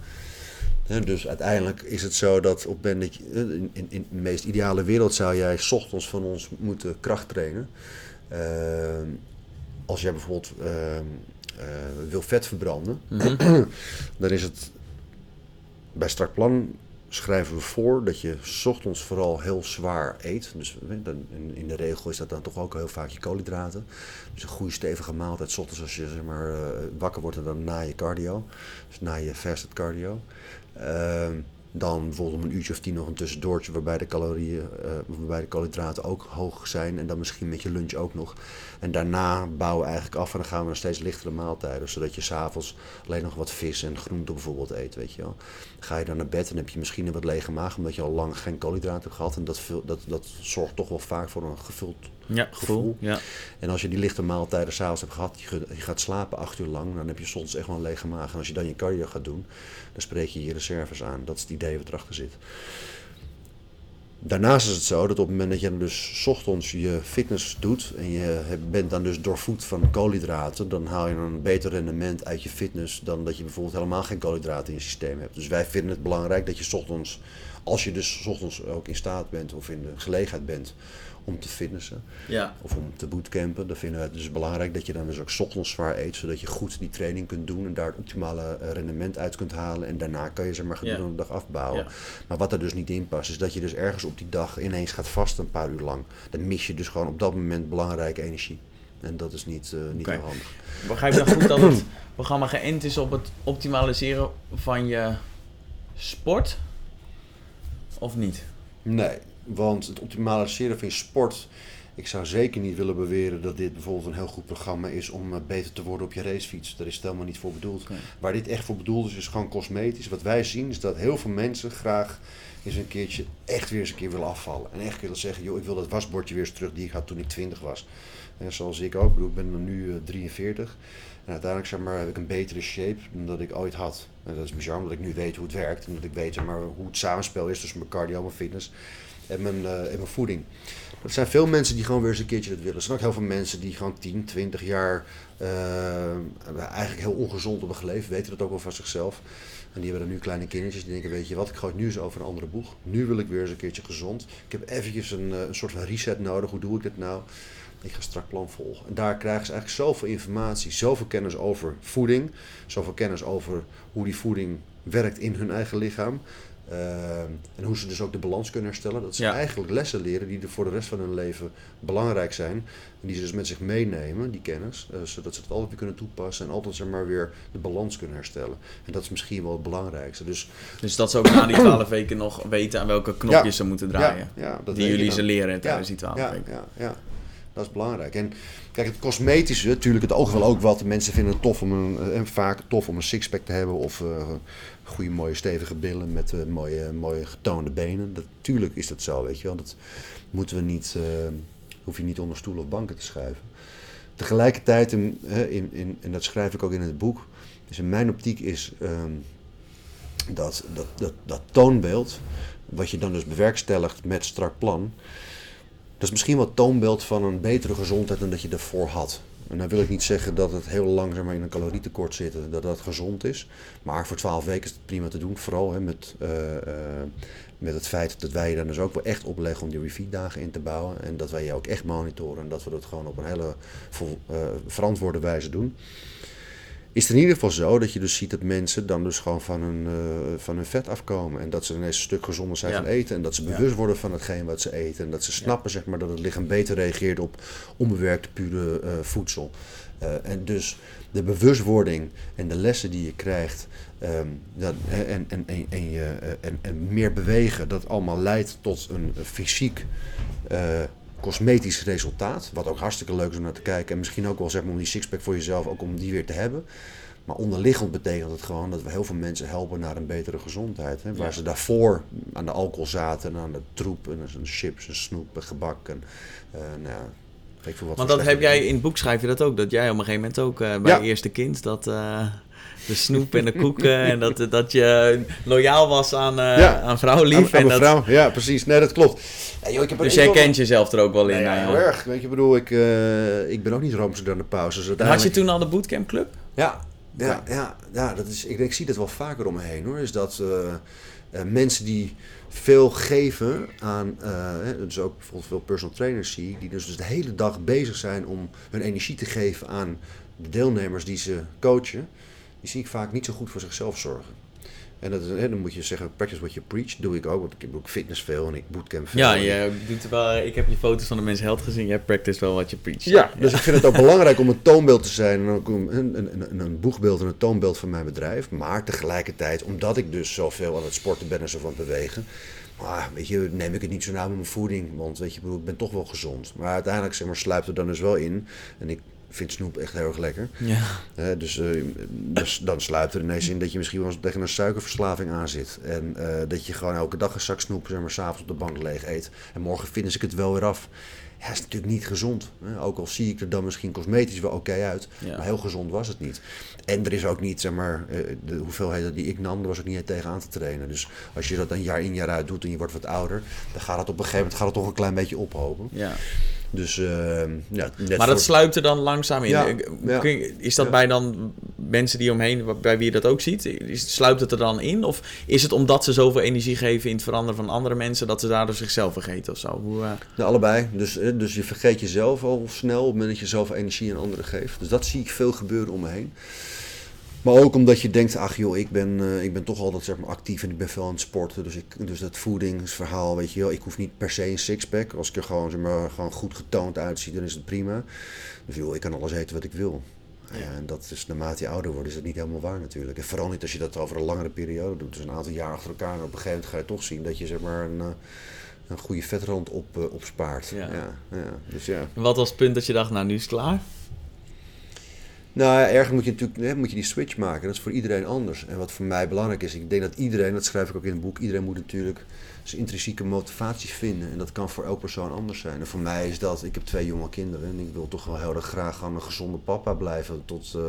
Dus uiteindelijk is het zo dat op moment dat je, in, in, in de meest ideale wereld zou jij 's ochtends van ons moeten kracht trainen. Ehm, als jij bijvoorbeeld ehm, eh, wil vet verbranden, Mhm. dan is het bij strak plan schrijven we voor dat je 's ochtends vooral heel zwaar eet. Dus eh, in, de regel is dat dan toch ook heel vaak je koolhydraten. Dus een goede stevige maaltijd ochtends als je zeg maar, eh, wakker wordt en dan na je cardio. Dus na je fasted cardio. Ehm, dan bijvoorbeeld om een uurtje of tien nog een tussendoortje waarbij de calorieën, eh, waarbij de koolhydraten ook hoog zijn. En dan misschien met je lunch ook nog. En daarna bouwen we eigenlijk af en dan gaan we naar steeds lichtere maaltijden. Zodat je s'avonds alleen nog wat vis en groente bijvoorbeeld eet, weet je wel. Ga je dan naar bed en heb je misschien een wat lege maag omdat je al lang geen koolhydraten hebt gehad. En dat, dat, dat zorgt toch wel vaak voor een gevuld Ja, gevoel. gevoel. Ja. en als je die lichte maaltijden s'avonds hebt gehad, je, gaat slapen acht uur lang, dan heb je soms echt wel een lege maag. En als je dan je cardio gaat doen, dan spreek je je reserves aan. Dat is het idee wat erachter zit. Daarnaast is het zo dat op het moment dat je dan dus 's ochtends je fitness doet en je bent dan dus doorvoed van koolhydraten, dan haal je een beter rendement uit je fitness dan dat je bijvoorbeeld helemaal geen koolhydraten in je systeem hebt. Dus wij vinden het belangrijk dat je 's ochtends, als je dus 's ochtends ook in staat bent of in de gelegenheid bent om te fitnessen, ja. of om te bootcampen. Dan vinden we het dus belangrijk dat je dan dus ook 's ochtends zwaar eet, zodat je goed die training kunt doen en daar het optimale eh, rendement uit kunt halen. En daarna kan je zeg maar gedurende de dag afbouwen. Ja. Maar wat er dus niet in past, is dat je dus ergens op die dag ineens gaat vasten een paar uur lang. Dan mis je dus gewoon op dat moment belangrijke energie. En dat is niet, eh, niet handig. Begrijp je dan goed dat het programma geënt is op het optimaliseren van je sport? Of niet? Nee, want het optimaliseren van je sport. Ik zou zeker niet willen beweren dat dit bijvoorbeeld een heel goed programma is om eh, beter te worden op je racefiets. Daar is het helemaal niet voor bedoeld. Nee. Waar dit echt voor bedoeld is, is gewoon cosmetisch. Wat wij zien is dat heel veel mensen graag eens een keertje echt weer eens een keer willen afvallen. En echt willen zeggen, joh, ik wil dat wasbordje weer eens terug die ik had toen ik 20 was. En zoals ik ook, ik bedoel, ik ben nu eh, 43. En uiteindelijk zeg maar, heb ik een betere shape dan dat ik ooit had. En dat is bizar, omdat ik nu weet hoe het werkt. En dat ik weet maar, hoe het samenspel is tussen mijn cardio, mijn fitness en mijn, eh, mijn voeding. Er zijn veel mensen die gewoon weer eens een keertje dat willen. Er zijn ook heel veel mensen die gewoon 10, 20 jaar eh, eigenlijk heel ongezond hebben geleefd. Weten dat ook wel van zichzelf. En die hebben dan nu kleine kindertjes die denken, weet je wat, ik gooi nu eens over een andere boeg. Nu wil ik weer eens een keertje gezond. Ik heb eventjes een, eh, een soort van reset nodig. Hoe doe ik dit nou? Ik ga strak plan volgen. En daar krijgen ze eigenlijk zoveel informatie, zoveel kennis over voeding, zoveel kennis over hoe die voeding werkt in hun eigen lichaam. Eh, en hoe ze dus ook de balans kunnen herstellen. Dat ze Ja. eigenlijk lessen leren die er voor de rest van hun leven belangrijk zijn. En die ze dus met zich meenemen, die kennis. eh, zodat ze het altijd weer kunnen toepassen en altijd zeg maar weer de balans kunnen herstellen. En dat is misschien wel het belangrijkste. Dus Dus dat ze ook na die 12 weken nog weten aan welke knopjes Ja. ze moeten draaien. Ja, die jullie dan. ze leren tijdens die 12 ja, weken. Ja, ja, dat is belangrijk. En kijk, het cosmetische, natuurlijk, het oog wel ook wat. Mensen vinden het tof om een, eh, vaak tof om een sixpack te hebben of eh, goede, mooie, stevige billen met eh, mooie, mooie getoonde benen. Natuurlijk is dat zo, weet je wel. Dat moeten we niet, eh, hoef je niet onder stoelen of banken te schuiven. Tegelijkertijd, in, in, in, en dat schrijf ik ook in het boek, dus in mijn optiek is ehm, dat, dat, dat, dat toonbeeld, wat je dan dus bewerkstelligt met strak plan, dat is misschien het toonbeeld van een betere gezondheid dan dat je ervoor had. En dan wil ik niet zeggen dat het heel lang zeg maar, in een calorietekort zit, en dat dat gezond is. Maar voor 12 weken is het prima te doen. Vooral hè, met, eh, eh, met het feit dat wij je dan dus ook wel echt opleggen om die refeed-dagen in te bouwen. En dat wij je ook echt monitoren en dat we dat gewoon op een hele eh, verantwoorde wijze doen. Is het in ieder geval zo dat je dus ziet dat mensen dan dus gewoon van hun, eh, van hun vet afkomen. En dat ze ineens een stuk gezonder zijn Ja. van eten. En dat ze Ja. bewust worden van hetgeen wat ze eten. En dat ze snappen zeg maar, dat het lichaam beter reageert op onbewerkte pure eh, voedsel. Eh, en dus de bewustwording en de lessen die je krijgt. ehm, dat, en, en, en, en, je, en, en meer bewegen, dat allemaal leidt tot een fysiek cosmetisch resultaat. Wat ook hartstikke leuk is om naar te kijken. En misschien ook wel zeg maar om die sixpack voor jezelf, ook om die weer te hebben. Maar onderliggend betekent het gewoon dat we heel veel mensen helpen naar een betere gezondheid. Hè? Waar Ja. ze daarvoor aan de alcohol zaten en aan de troep en aan chips en snoep en gebak. En, eh, nou ja, weet ik veel wat Want dat heb jij in het boek schrijf je dat ook. Dat jij op een gegeven moment ook eh, bij Ja. je eerste kind dat eh, de snoep en de koeken en dat, dat je loyaal was aan, eh Ja. aan vrouwlief. Aan, aan en dat, mevrouw, ja precies. Nee, dat klopt. Ja, joh, ik heb dus jij kent jezelf er ook wel in. Nee, ja, eh. heel erg. Weet je, ik bedoel, ik, eh, ik ben ook niet roomser dan de pauze. Dus En had je uiteindelijk- toen al de bootcamp club? Ja, ja, ja, ja dat is, ik, ik zie dat wel vaker om me heen hoor. Is dat uh, mensen die veel geven aan, uh, dus ook bijvoorbeeld veel personal trainers zie, die dus, dus de hele dag bezig zijn om hun energie te geven aan de deelnemers die ze coachen, die zie ik vaak niet zo goed voor zichzelf zorgen. En dat is, hè, dan moet je zeggen, practice what you preach. doe ik ook, want ik doe fitness veel en ik bootcamp veel. Ja, je doet wel, ik heb je foto's van de mensen held gezien. Jij practice wel wat je preach. Ja, dus ik vind het ook belangrijk om een toonbeeld te zijn. En ook een, een, een, een, boegbeeld en een toonbeeld van mijn bedrijf. Maar tegelijkertijd, omdat ik dus zoveel aan het sporten ben en zo van het bewegen... Maar weet je, neem ik het niet zo nauw met mijn voeding. Want weet je, ik ben toch wel gezond. Maar uiteindelijk zeg maar, sluipt er dan dus wel in. En ik vind snoep echt heel erg lekker. Ja. dus, uh, dus dan sluipt er ineens in dat je misschien wel eens tegen een suikerverslaving aan zit. En uh, dat je gewoon elke dag een zak snoep, zeg maar, s'avonds op de bank leeg eet. En morgen vinden ik het wel weer af. Ja, is natuurlijk niet gezond. Ook al zie ik er dan misschien cosmetisch wel oké uit. Maar heel gezond was het niet. En er is ook niet, zeg maar, eh, de hoeveelheden die ik nam, er was ook niet tegen aan te trainen. Dus als je dat een jaar in jaar uit doet en je wordt wat ouder, dan gaat het op een gegeven moment gaat het toch een klein beetje ophopen. Ja. Dus, uh, ja, net maar dat sluipt er dan langzaam in. Ja, Is dat bij dan mensen die omheen, bij wie je dat ook ziet? Is, sluipt het er dan in? Of is het omdat ze zoveel energie geven in het veranderen van andere mensen, dat ze daardoor zichzelf vergeten of zo? Hoe, uh... allebei. Dus, dus je vergeet jezelf al snel op het moment dat je zoveel energie aan anderen geeft. Dus dat zie ik veel gebeuren om me heen. Maar ook omdat je denkt, ach joh, ik ben, uh, ik ben toch altijd zeg maar, actief en ik ben veel aan het sporten. Dus, ik, dus dat voedingsverhaal, weet je wel, ik hoef niet per se een sixpack. Als ik er gewoon, zeg maar, gewoon goed getoond uitzie, dan is het prima. Dus joh, ik kan alles eten wat ik wil. Ja. En dat is naarmate je ouder wordt, is dat niet helemaal waar natuurlijk. En vooral niet als je dat over een langere periode doet. Dus een aantal jaar achter elkaar. En op een gegeven moment ga je toch zien dat je zeg maar een, eh, een goede vetrand op, uh, opspaart. Ja. Ja, ja. Dus ja. Wat was het punt dat je dacht, nou nu is het klaar? Nou ja, ergens moet je natuurlijk hè, moet je die switch maken. Dat is voor iedereen anders. En wat voor mij belangrijk is, ik denk dat iedereen, dat schrijf ik ook in het boek, iedereen moet natuurlijk zijn intrinsieke motivatie vinden. En dat kan voor elk persoon anders zijn. En voor mij is dat, ik heb twee jonge kinderen en ik wil toch wel heel erg graag gewoon een gezonde papa blijven tot... Uh,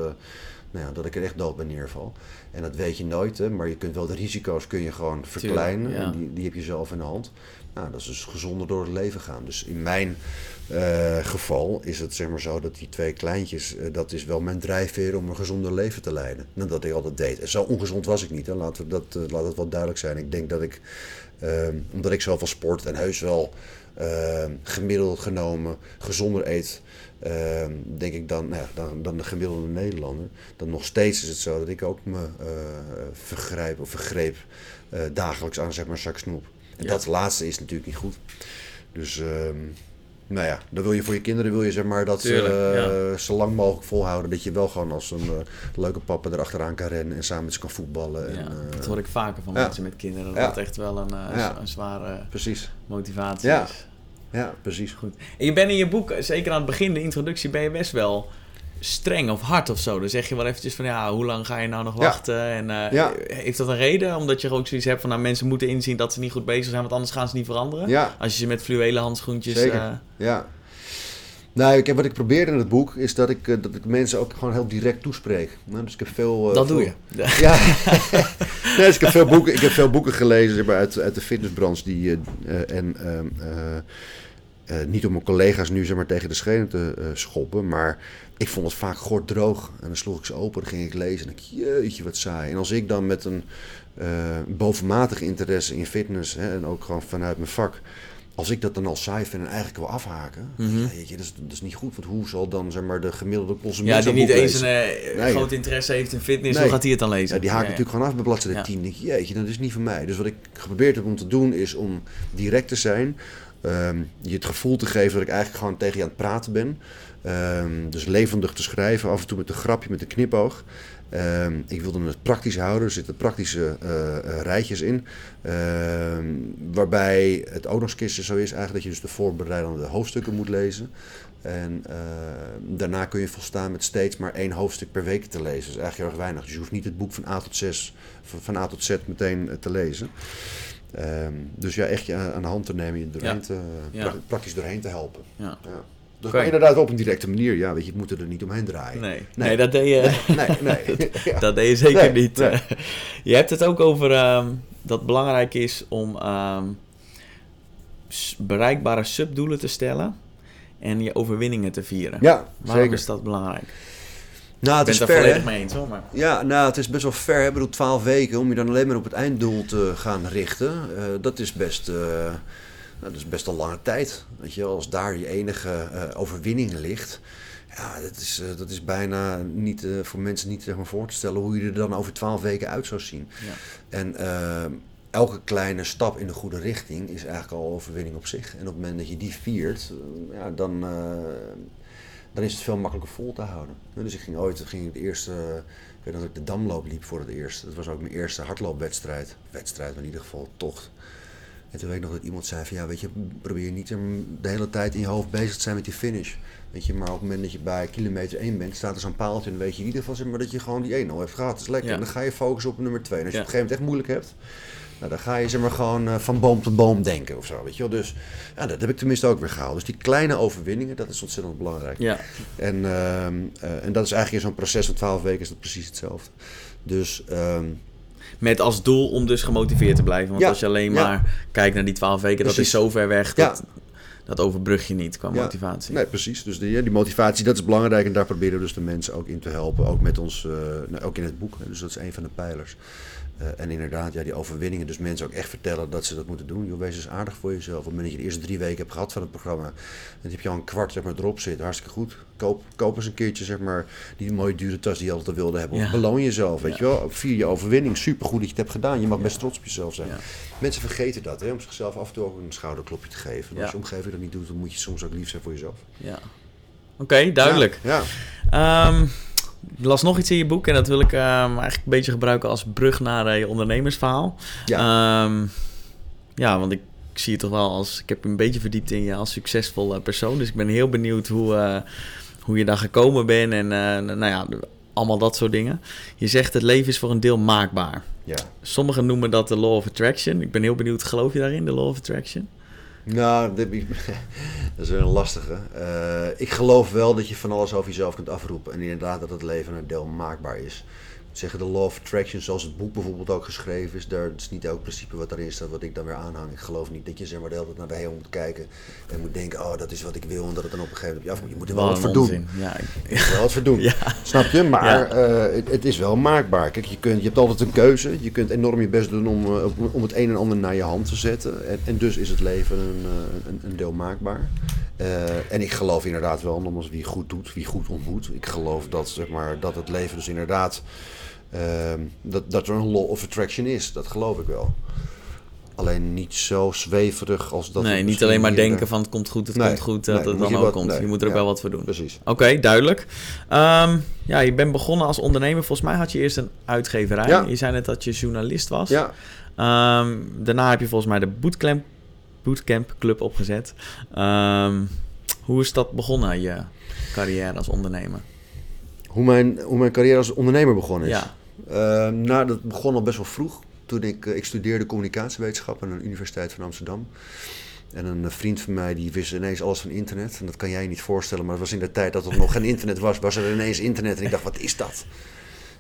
nou ja, dat ik er echt dood bij neerval. En dat weet je nooit, hè, maar je kunt wel de risico's kun je gewoon verkleinen. En die, die heb je zelf in de hand. Nou, dat is dus gezonder door het leven gaan. Dus in mijn uh, geval is het zeg maar zo dat die twee kleintjes, uh, dat is wel mijn drijfveer om een gezonder leven te leiden. Dan dat ik altijd deed. En zo ongezond was ik niet, hè. Dat, uh, laat het wel duidelijk zijn. Ik denk dat ik, omdat ik zoveel sport en heus wel gemiddeld genomen gezonder eet, denk ik dan, nou dan, dan de gemiddelde Nederlander, dan nog steeds is het zo dat ik ook me vergrijp of vergreep dagelijks aan zeg maar zak snoep. En dat laatste is natuurlijk niet goed. Dus nou ja, dan wil je voor je kinderen wil je zeg maar dat ze uh, zo lang mogelijk volhouden. Dat je wel gewoon als een uh, leuke papa erachteraan kan rennen en samen met ze kan voetballen. En, dat hoor ik vaker van mensen met kinderen. Dat dat echt wel een, een zware precies. motivatie is. Ja, precies. Goed. En je bent in je boek, zeker aan het begin, de introductie, ben je best wel streng of hard of zo. Dan zeg je wel eventjes van ja, hoe lang ga je nou nog wachten? En uh, heeft dat een reden? Omdat je ook zoiets hebt van nou, mensen moeten inzien dat ze niet goed bezig zijn, want anders gaan ze niet veranderen. Ja. Als je ze met fluwelen handschoentjes. Zeker. Uh... Ja. Nou, ik heb, wat ik probeer in het boek is dat ik, uh, dat ik mensen ook gewoon heel direct toespreek. Nou, dus ik heb veel. dat veel... doe je. Ja. nee, dus ik heb veel boeken, ik heb veel boeken gelezen zeg maar, uit, uit de fitnessbranche die en ehm, uh, niet om mijn collega's nu zeg maar, tegen de schenen te uh, schoppen, maar ik vond het vaak droog. En dan sloeg ik ze open, dan ging ik lezen en ik jeetje wat saai. En als ik dan met een uh, bovenmatige interesse in fitness hè, en ook gewoon vanuit mijn vak, als ik dat dan al saai vind en eigenlijk wil afhaken, mm -hmm. ja, je, dat, is, dat is niet goed. Want hoe zal dan zeg maar, de gemiddelde consument Ja, die niet eens een nee, groot interesse heeft in fitness, nee. hoe gaat hij het dan lezen? Ja, die haakt ja, natuurlijk gewoon af bij bladzijde ja. 10. denk je, jeetje, dat is niet van mij. Dus wat ik geprobeerd heb om te doen, is om direct te zijn Um, je het gevoel te geven dat ik eigenlijk gewoon tegen je aan het praten ben. Um, dus levendig te schrijven, af en toe met een grapje, met een knipoog. Um, ik wilde het praktisch houden, er zitten praktische uh, uh, rijtjes in. waarbij het ook nog eens zo is eigenlijk dat je dus de voorbereidende hoofdstukken moet lezen. En daarna kun je volstaan met steeds maar één hoofdstuk per week te lezen. Dat is eigenlijk heel erg weinig. Dus je hoeft niet het boek van A tot, 6, van A tot Z meteen te lezen. Um, dus ja, echt je aan de hand te nemen, je doorheen te, ja. praktisch doorheen te helpen. Ja. ja. Dus maar inderdaad op een directe manier, ja, weet je, het moet er niet omheen draaien. Nee, nee. nee dat deed je, nee, nee. dat deed je zeker niet. je hebt het ook over um, dat het belangrijk is om um, bereikbare subdoelen te stellen en je overwinningen te vieren. Ja, Waarom zeker. is dat belangrijk? Nou, het ik is ver, volledig mee eens hoor. Maar... Ja, nou, het is best wel ver. hè. Ik bedoel, 12 weken om je dan alleen maar op het einddoel te gaan richten. eh, dat, is best, eh, nou, dat is best een lange tijd. Weet je, als daar je enige eh, overwinning ligt. Ja, dat is, dat is bijna niet, voor mensen niet zeg maar, voor te stellen hoe je er dan over 12 weken uit zou zien. Ja. En elke kleine stap in de goede richting is eigenlijk al overwinning op zich. En op het moment dat je die viert, ja, dan, dan is het veel makkelijker vol te houden. Dus ik ging ooit, ging ik de eerste, ik weet nog dat ik de Damloop liep voor het eerst. Dat was ook mijn eerste hardloopwedstrijd. Wedstrijd, maar in ieder geval tocht. En toen weet ik nog dat iemand zei van ja, weet je, probeer niet de hele tijd in je hoofd bezig te zijn met die finish. Weet je, maar op het moment dat je bij kilometer 1 bent, staat er zo'n paaltje en dan weet je in ieder geval zeg maar, dat je gewoon die 1 al hebt gehad. Dat is lekker. Ja. En dan ga je focussen op nummer 2. En als je Ja. op een gegeven moment echt moeilijk hebt, nou, dan ga je zeg maar gewoon eh, van boom tot boom denken of zo. Weet je wel. Dus ja, dat heb ik tenminste ook weer gehaald. Dus die kleine overwinningen, dat is ontzettend belangrijk. Ja. En, ehm, eh, en dat is eigenlijk in zo'n proces van 12 weken is dat precies hetzelfde. Dus ehm, Met als doel om dus gemotiveerd te blijven. Want Ja, als je alleen ja. maar kijkt naar die 12 weken, dat is zo ver weg. Ja. Dat, dat overbrug je niet qua Ja. motivatie. Nee, precies. Dus die, die motivatie, dat is belangrijk. En daar proberen we dus de mensen ook in te helpen. Ook met ons, eh, nou, ook in het boek. Dus dat is een van de pijlers. Eh, en inderdaad, ja, die overwinningen. Dus mensen ook echt vertellen dat ze dat moeten doen. Joh, wees eens aardig voor jezelf. Op het moment dat je de eerste drie weken hebt gehad van het programma. Dan heb je al een kwart zeg maar, erop zitten. Hartstikke goed. Koop, koop eens een keertje zeg maar, die mooie dure tas die je altijd al wilde hebben. Of Ja. beloon jezelf. Weet Ja. je wel. Vier je overwinning. Supergoed dat je het hebt gedaan. Je mag best trots op jezelf zijn. Mensen vergeten dat. Hè, om zichzelf af en toe ook een schouderklopje te geven. En. Als je omgeving dat niet doet, dan moet je soms ook lief zijn voor jezelf. Ja. Oké, duidelijk. Ja. Ehm, ik las nog iets in je boek en dat wil ik ehm, eigenlijk een beetje gebruiken als brug naar eh, je ondernemersverhaal. Ja. Ehm, ja, want ik, zie je toch wel als... Ik heb je een beetje verdiept in je als succesvol eh, persoon. Dus ik ben heel benieuwd hoe, eh, hoe je daar gekomen bent en eh, nou ja, allemaal dat soort dingen. Je zegt het leven is voor een deel maakbaar. ja. Sommigen noemen dat de law of attraction. Ik ben heel benieuwd, geloof je daarin, de law of attraction? Nou, dat is een lastige. Eh, ik geloof wel dat je van alles over jezelf kunt afroepen. En inderdaad dat het leven een deel maakbaar is. Zeggen de law of attraction, zoals het boek bijvoorbeeld ook geschreven is, daar is niet elk principe wat daarin staat wat ik dan weer aanhang. Ik geloof niet dat je zeg maar de hele tijd naar de hemel moet kijken en moet denken, oh dat is wat ik wil en dat het dan op een gegeven moment je moet. Je moet er wel wat voor doen. Ja, ik- Je moet er wel wat voor doen. Ja. Snap je? Maar Ja. eh, het, het is wel maakbaar. Kijk, je, kunt, je hebt altijd een keuze. Je kunt enorm je best doen om, eh, om het een en ander naar je hand te zetten. En, en dus is het leven een, eh, een, een deel maakbaar. En ik geloof inderdaad wel, nogmaals, wie goed doet, wie goed ontmoet. Ik geloof dat, zeg maar, dat het leven dus inderdaad, dat, dat er een law of attraction is. Dat geloof ik wel. Alleen niet zo zweverig als dat. nee, niet alleen maar denken van het komt goed, het Nee, komt goed, dat nee, het dan ook wat- komt. nee, je moet er ook ja. wel wat voor doen. Precies. Oké, duidelijk. Ehm, ja, je bent begonnen als ondernemer. Volgens mij had je eerst een uitgeverij. Ja. Je zei net dat je journalist was. Ja, Ehm, daarna heb je volgens mij de Bootcamp, bootcamp Club opgezet. Ehm, hoe is dat begonnen, je carrière als ondernemer? Hoe mijn, hoe mijn carrière als ondernemer begonnen is. Ja, Eh, nou, dat begon al best wel vroeg. Toen ik, eh, ik studeerde communicatiewetenschap aan de Universiteit van Amsterdam. En een eh, vriend van mij die wist ineens alles van internet. En dat kan jij je niet voorstellen, maar het was in de tijd dat er nog geen internet was, was er ineens internet. En ik dacht, wat is dat?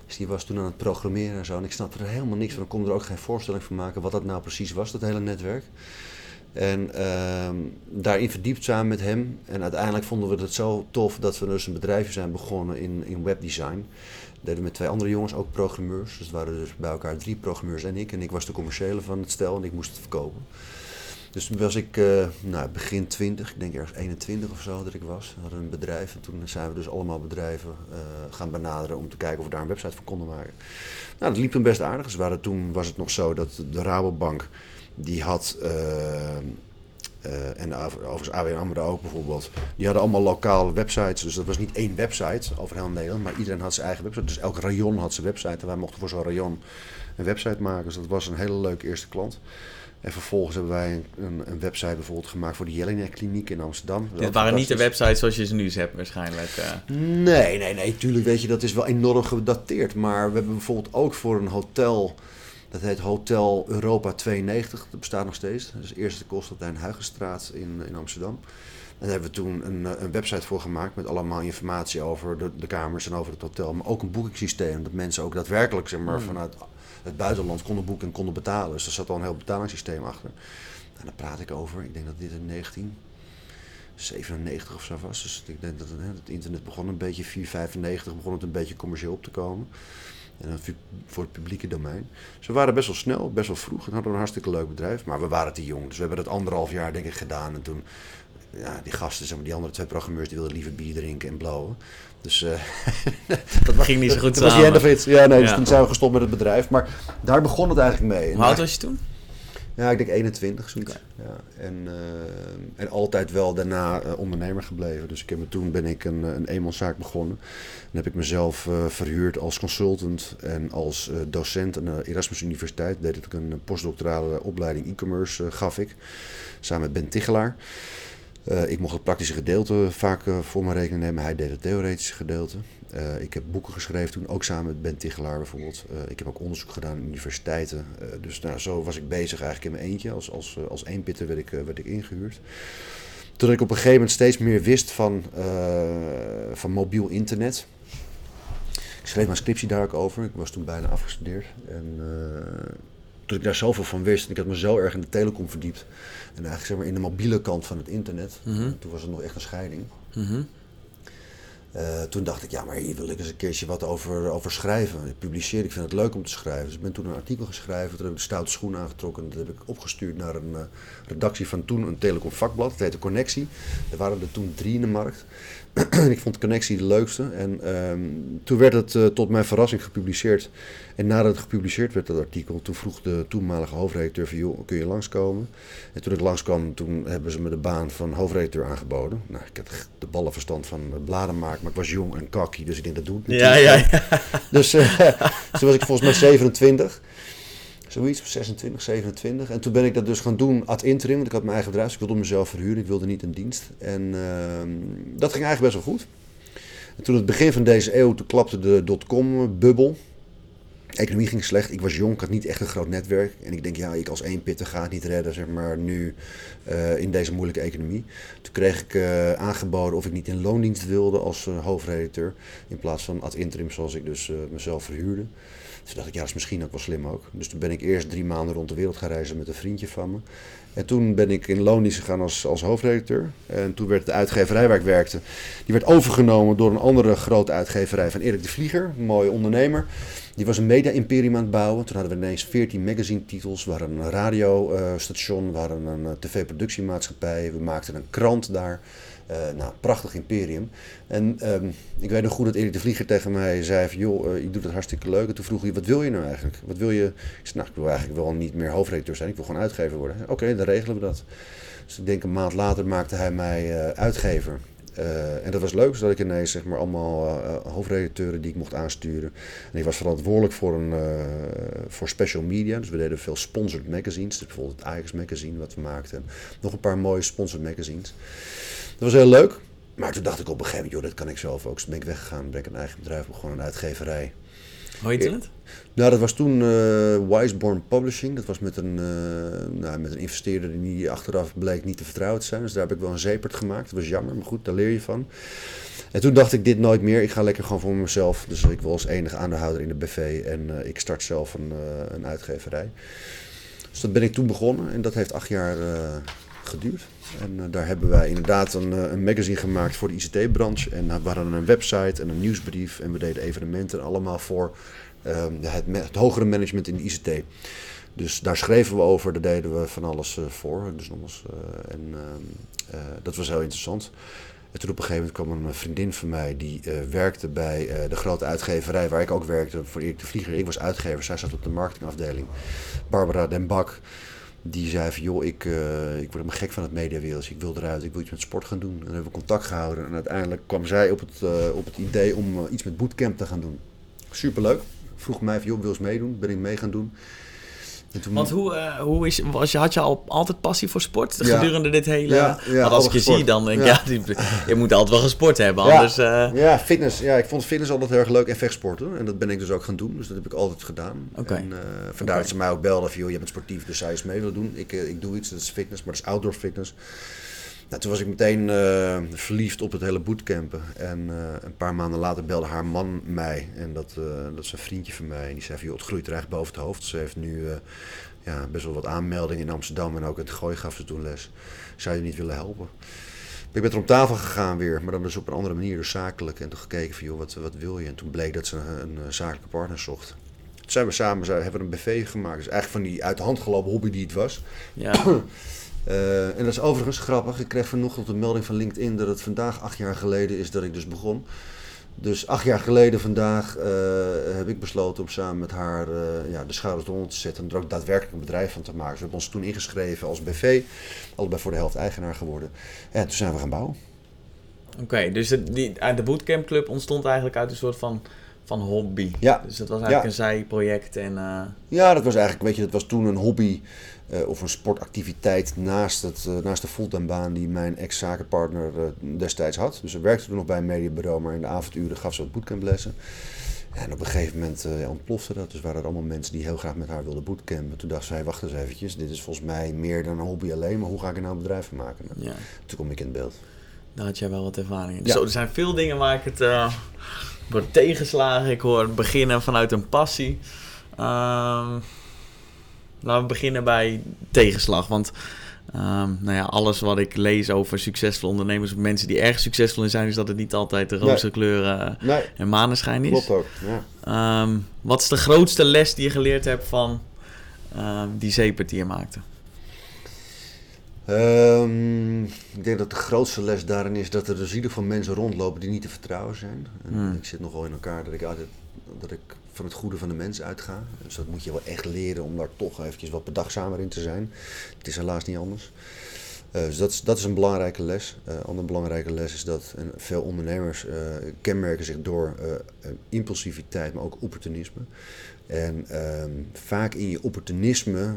Dus die was toen aan het programmeren en zo. En ik snapte er helemaal niks van. Ik kon er ook geen voorstelling van maken wat dat nou precies was, dat hele netwerk. En ehm, daarin verdiept samen met hem. En uiteindelijk vonden we het zo tof dat we dus een bedrijfje zijn begonnen in, in webdesign. Dat deden met twee andere jongens, ook programmeurs. Dus het waren dus bij elkaar drie programmeurs en ik. En ik was de commerciële van het stel en ik moest het verkopen. Dus toen was ik eh, nou, begin 20, ik denk ergens 21 of zo dat ik was. We hadden een bedrijf en toen zijn we dus allemaal bedrijven eh, gaan benaderen om te kijken of we daar een website voor konden maken. Nou, dat liep toen best aardig. Dus waren, toen was het nog zo dat de Rabobank, die had, eh, eh, en over- overigens ABN AMRO ook bijvoorbeeld, die hadden allemaal lokale websites. Dus dat was niet één website over heel Nederland, maar iedereen had zijn eigen website. Dus elk rayon had zijn website en wij mochten voor zo'n rayon een website maken. Dus dat was een hele leuke eerste klant. En vervolgens hebben wij een, een, een website bijvoorbeeld gemaakt voor de Jelinek Kliniek in Amsterdam. Dit waren niet de websites zoals je ze nu hebt waarschijnlijk. eh. Nee, nee, nee, tuurlijk weet je, dat is wel enorm gedateerd. Maar we hebben bijvoorbeeld ook voor een hotel, dat heet Hotel Europa 92, dat bestaat nog steeds. Dat is de eerste Constantijn Huygenstraat in, in Amsterdam. En daar hebben we toen een, eh, een website voor gemaakt met allemaal informatie over de, de kamers en over het hotel. Maar ook een boekingssysteem, dat mensen ook daadwerkelijk zeg maar, Hmm. vanuit het buitenland konden boeken en konden betalen. Dus er zat al een heel betalingssysteem achter. En daar praat ik over, ik denk dat dit in 19... 97 of zo was. Dus ik denk dat het, hè, het internet begon een beetje, 495 begon het een beetje commercieel op te komen. En dan voor het publieke domein. We waren best wel snel, best wel vroeg. En hadden een hartstikke leuk bedrijf. Maar we waren te jong. Dus we hebben het anderhalf jaar denk ik gedaan. En toen, ja, die gasten, zeg maar, die andere twee programmeurs, die wilden liever bier drinken en blowen. Dus uh, dat ging niet zo goed samen. was Ja, nee, dus toen zijn we gestopt met het bedrijf. Maar daar begon het eigenlijk mee. Hoe oud was je toen? Ja, ik denk 21, zoiets. Ja. En, uh, en altijd wel daarna uh, ondernemer gebleven. Dus ik heb, toen ben ik een, een eenmanszaak begonnen. Dan heb ik mezelf uh, verhuurd als consultant en als docent aan de Erasmus Universiteit. Deed ik een postdoctorale opleiding e-commerce, gaf ik. Samen met Ben Tichelaar. ik mocht het praktische gedeelte vaak voor mijn rekening nemen. Hij deed het theoretische gedeelte. Uh, ik heb boeken geschreven toen, ook samen met Ben Tichelaar bijvoorbeeld. Uh, ik heb ook onderzoek gedaan aan universiteiten. Uh, dus nou, zo was ik bezig eigenlijk in mijn eentje. Als, als, als eenpitter werd ik, werd ik ingehuurd. Toen ik op een gegeven moment steeds meer wist van, van mobiel internet. Ik schreef mijn scriptie daar ook over. Ik was toen bijna afgestudeerd. En toen ik daar zoveel van wist, en ik had me zo erg in de telecom verdiept. En eigenlijk zeg maar in de mobiele kant van het internet. Mm -hmm. Toen was het nog echt een scheiding. Mm -hmm. Uh, toen dacht ik, ja, maar hier wil ik eens een keertje wat over, over schrijven. Ik publiceer, ik vind het leuk om te schrijven. Dus ik ben toen een artikel geschreven, toen heb ik de stoute schoen aangetrokken. Dat heb ik opgestuurd naar een uh, redactie van toen een telecom vakblad. Het heette Connectie. Er waren er toen drie in de markt. ik vond Connectie de leukste. En um, toen werd het uh, tot mijn verrassing gepubliceerd. En nadat het gepubliceerd werd, dat artikel, toen vroeg de toenmalige hoofdredacteur van, joh, kun je langskomen? En toen ik langskwam, toen hebben ze me de baan van hoofdredacteur aangeboden. Nou, ik had de ballenverstand van bladen maken, maar ik was jong en kakkie, dus ik denk dat doet Ja, ja, ja. Dus uh, toen was ik volgens mij 27. Zoiets, 26, 27. En toen ben ik dat dus gaan doen ad interim, want ik had mijn eigen bedrijf. Dus ik wilde mezelf verhuren, ik wilde niet in dienst. En uh, dat ging eigenlijk best wel goed. En toen het begin van deze eeuw, toen klapte de dotcom-bubbel. Economie ging slecht. Ik was jong, ik had niet echt een groot netwerk. En ik denk, ja, ik als één pitter ga het niet redden, zeg maar, nu uh, in deze moeilijke economie. Toen kreeg ik uh, aangeboden of ik niet in loondienst wilde als uh, hoofdredacteur. In plaats van ad interim, zoals ik dus mezelf verhuurde. Toen dacht ik, ja, dat is misschien ook wel slim ook. Dus toen ben ik eerst drie maanden rond de wereld gaan reizen met een vriendje van me. En toen ben ik in loondienst gegaan als, als hoofdredacteur. En toen werd de uitgeverij waar ik werkte, die werd overgenomen door een andere grote uitgeverij van Erik de Vlieger, een mooie ondernemer. Die was een media-imperium aan het bouwen. Toen hadden we ineens 14 magazine-titels. We hadden een radiostation, uh, we hadden een uh, tv-productiemaatschappij. We maakten een krant daar. Uh, nou, prachtig imperium. En um, ik weet nog goed dat Erik de Vlieger tegen mij zei joh, je doet het hartstikke leuk. En toen vroeg hij, wat wil je nou eigenlijk? Wat wil je? Ik zei, nou, ik wil eigenlijk wel niet meer hoofdredacteur zijn. Ik wil gewoon uitgever worden. Oké, dan regelen we dat. Dus ik denk een maand later maakte hij mij uitgever. Uh, en dat was leuk, zodat ik ineens zeg maar, allemaal uh, hoofdredacteuren die ik mocht aansturen. En ik was verantwoordelijk voor, een, voor special media. Dus we deden veel sponsored magazines. Dus bijvoorbeeld het Ajax magazine wat we maakten. Nog een paar mooie sponsored magazines. Dat was heel leuk. Maar toen dacht ik op een gegeven moment, joh, dat kan ik zelf ook. Dus ben ik weggegaan, ben ik een eigen bedrijf begonnen, een uitgeverij. Hoe heette het? Nou, dat was toen uh, Wiseborn Publishing. Dat was met een, uh, nou, met een investeerder die achteraf bleek niet te vertrouwen te zijn. Dus daar heb ik wel een zeepert gemaakt. Dat was jammer, maar goed, daar leer je van. En toen dacht ik dit nooit meer. Ik ga lekker gewoon voor mezelf. Dus ik wil als enige aandeelhouder in de BV. En uh, ik start zelf een, een uitgeverij. Dus dat ben ik toen begonnen. En dat heeft acht jaar geduurd. En daar hebben wij inderdaad een, een magazine gemaakt voor de ICT-branche. En we hadden een website en een nieuwsbrief. En we deden evenementen allemaal voor uh, het, het, hogere management in de ICT. Dus daar schreven we over, daar deden we van alles voor. Dus nogmaals, en ehm, dat was heel interessant. En toen op een gegeven moment kwam een vriendin van mij die werkte bij de grote uitgeverij waar ik ook werkte voor Erik de Vlieger. Ik was uitgever, zij zat op de marketingafdeling. Barbara Den Bak. Die zei van, joh, ik, uh, ik word me gek van het mediawereld. Ik wil eruit, ik wil iets met sport gaan doen. En dan hebben we contact gehouden. En uiteindelijk kwam zij op het, uh, op het idee om uh, iets met bootcamp te gaan doen. Superleuk vroeg mij van, joh, wil eens meedoen? Ben ik mee gaan doen. Toen... Want hoe, uh, hoe is, was je, had je al altijd passie voor sport ja. gedurende dit hele... Ja, ja Want als ik je zie, dan denk ik, ja, die, je moet altijd wel gesport hebben, anders... Uh... Ja, fitness. Ja, ik vond fitness altijd heel erg leuk en vechtsporten. En dat ben ik dus ook gaan doen, dus dat heb ik altijd gedaan. Okay. En uh, vandaar okay. dat ze mij ook belden van, joh, je bent sportief, dus zou je eens mee willen doen. Ik, ik doe iets, dat is fitness, maar dat is outdoor fitness. Nou, toen was ik meteen uh, verliefd op het hele bootcampen. En uh, een paar maanden later belde haar man mij. En dat, uh, dat is een vriendje van mij. En die zei van, joh, het groeit er echt boven het hoofd. Ze heeft nu ja, best wel wat aanmeldingen in Amsterdam. En ook in het gooi gaf ze toen les. Zou je niet willen helpen? Ik ben er om tafel gegaan weer, maar dan dus op een andere manier, dus zakelijk. En toen gekeken van, joh, wat, wat wil je? En toen bleek dat ze een, een zakelijke partner zocht. Toen zijn we samen hebben we een BV gemaakt. Dus eigenlijk van die uit de hand gelopen hobby die het was. Ja. Uh, en dat is overigens grappig. Ik kreeg vanochtend een melding van LinkedIn dat het vandaag acht jaar geleden is dat ik dus begon. Dus acht jaar geleden vandaag uh, heb ik besloten om samen met haar uh, ja, de schouders eronder te zetten en er ook daadwerkelijk een bedrijf van te maken. Dus we hebben ons toen ingeschreven als BV, allebei voor de helft eigenaar geworden. En toen zijn we gaan bouwen. Oké, dus de, de Bootcamp Club ontstond eigenlijk uit een soort van van hobby. Ja. Dus dat was eigenlijk een zijproject. En, uh... Ja, dat was eigenlijk, weet je, dat was toen een hobby uh, of een sportactiviteit naast, het, uh, naast de fulltime baan die mijn ex-zakenpartner destijds had. Dus ze werkte toen nog bij een mediabureau, maar in de avonduren gaf ze wat bootcamplessen. En op een gegeven moment ja, ontplofte dat. Dus waren er allemaal mensen die heel graag met haar wilden bootcampen. Toen dacht zij, wacht eens eventjes, dit is volgens mij meer dan een hobby alleen, maar hoe ga ik er nou een bedrijf van maken? Ja. Toen kom ik in beeld. Daar had jij wel wat ervaring in. Ja. Zo, er zijn veel dingen waar ik het wordt tegenslagen. Ik hoor beginnen vanuit een passie. Um, laten we beginnen bij tegenslag. Want um, nou ja, alles wat ik lees over succesvolle ondernemers of mensen die erg succesvol in zijn, is dat het niet altijd de roze nee. kleuren nee. en maneschijn is. Klopt ook. Ja. Um, wat is de grootste les die je geleerd hebt van die zeepert die je maakte? Um, ik denk dat de grootste les daarin is dat er dus ieder van mensen rondlopen die niet te vertrouwen zijn. En Hmm. Ik zit nogal in elkaar dat ik altijd dat ik van het goede van de mens uitga. Dus dat moet je wel echt leren om daar toch eventjes wat bedachtzamer in te zijn. Het is helaas niet anders. Uh, dus dat is, dat is een belangrijke les. Een uh, andere belangrijke les is dat en veel ondernemers uh, kenmerken zich door impulsiviteit, maar ook opportunisme. En um, vaak in je opportunisme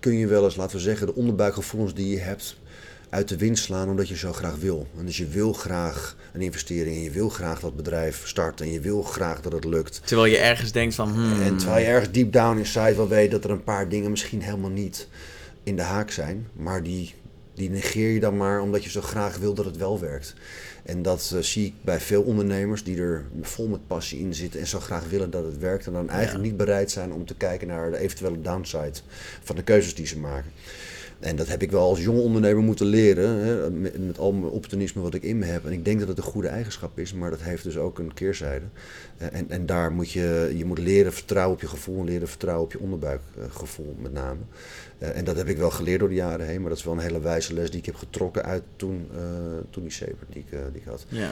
kun je wel eens, laten we zeggen, de onderbuikgevoelens die je hebt uit de wind slaan omdat je zo graag wil. En dus je wil graag een investering en je wil graag dat bedrijf starten en je wil graag dat het lukt. Terwijl je ergens denkt van... Hmm. En terwijl je ergens deep down inside wel weet dat er een paar dingen misschien helemaal niet in de haak zijn. Maar die, die negeer je dan maar omdat je zo graag wil dat het wel werkt. En dat uh, zie ik bij veel ondernemers die er vol met passie in zitten en zo graag willen dat het werkt. En dan eigenlijk ja. niet bereid zijn om te kijken naar de eventuele downside van de keuzes die ze maken. En dat heb ik wel als jonge ondernemer moeten leren. Hè, met, al mijn optimisme wat ik in me heb. En ik denk dat het een goede eigenschap is, maar dat heeft dus ook een keerzijde. Uh, en, en daar moet je, je moet leren vertrouwen op je gevoel. Leren vertrouwen op je onderbuikgevoel uh, met name. Uh, en dat heb ik wel geleerd door de jaren heen. Maar dat is wel een hele wijze les die ik heb getrokken uit toen, toen die zeper die die ik had. Ja.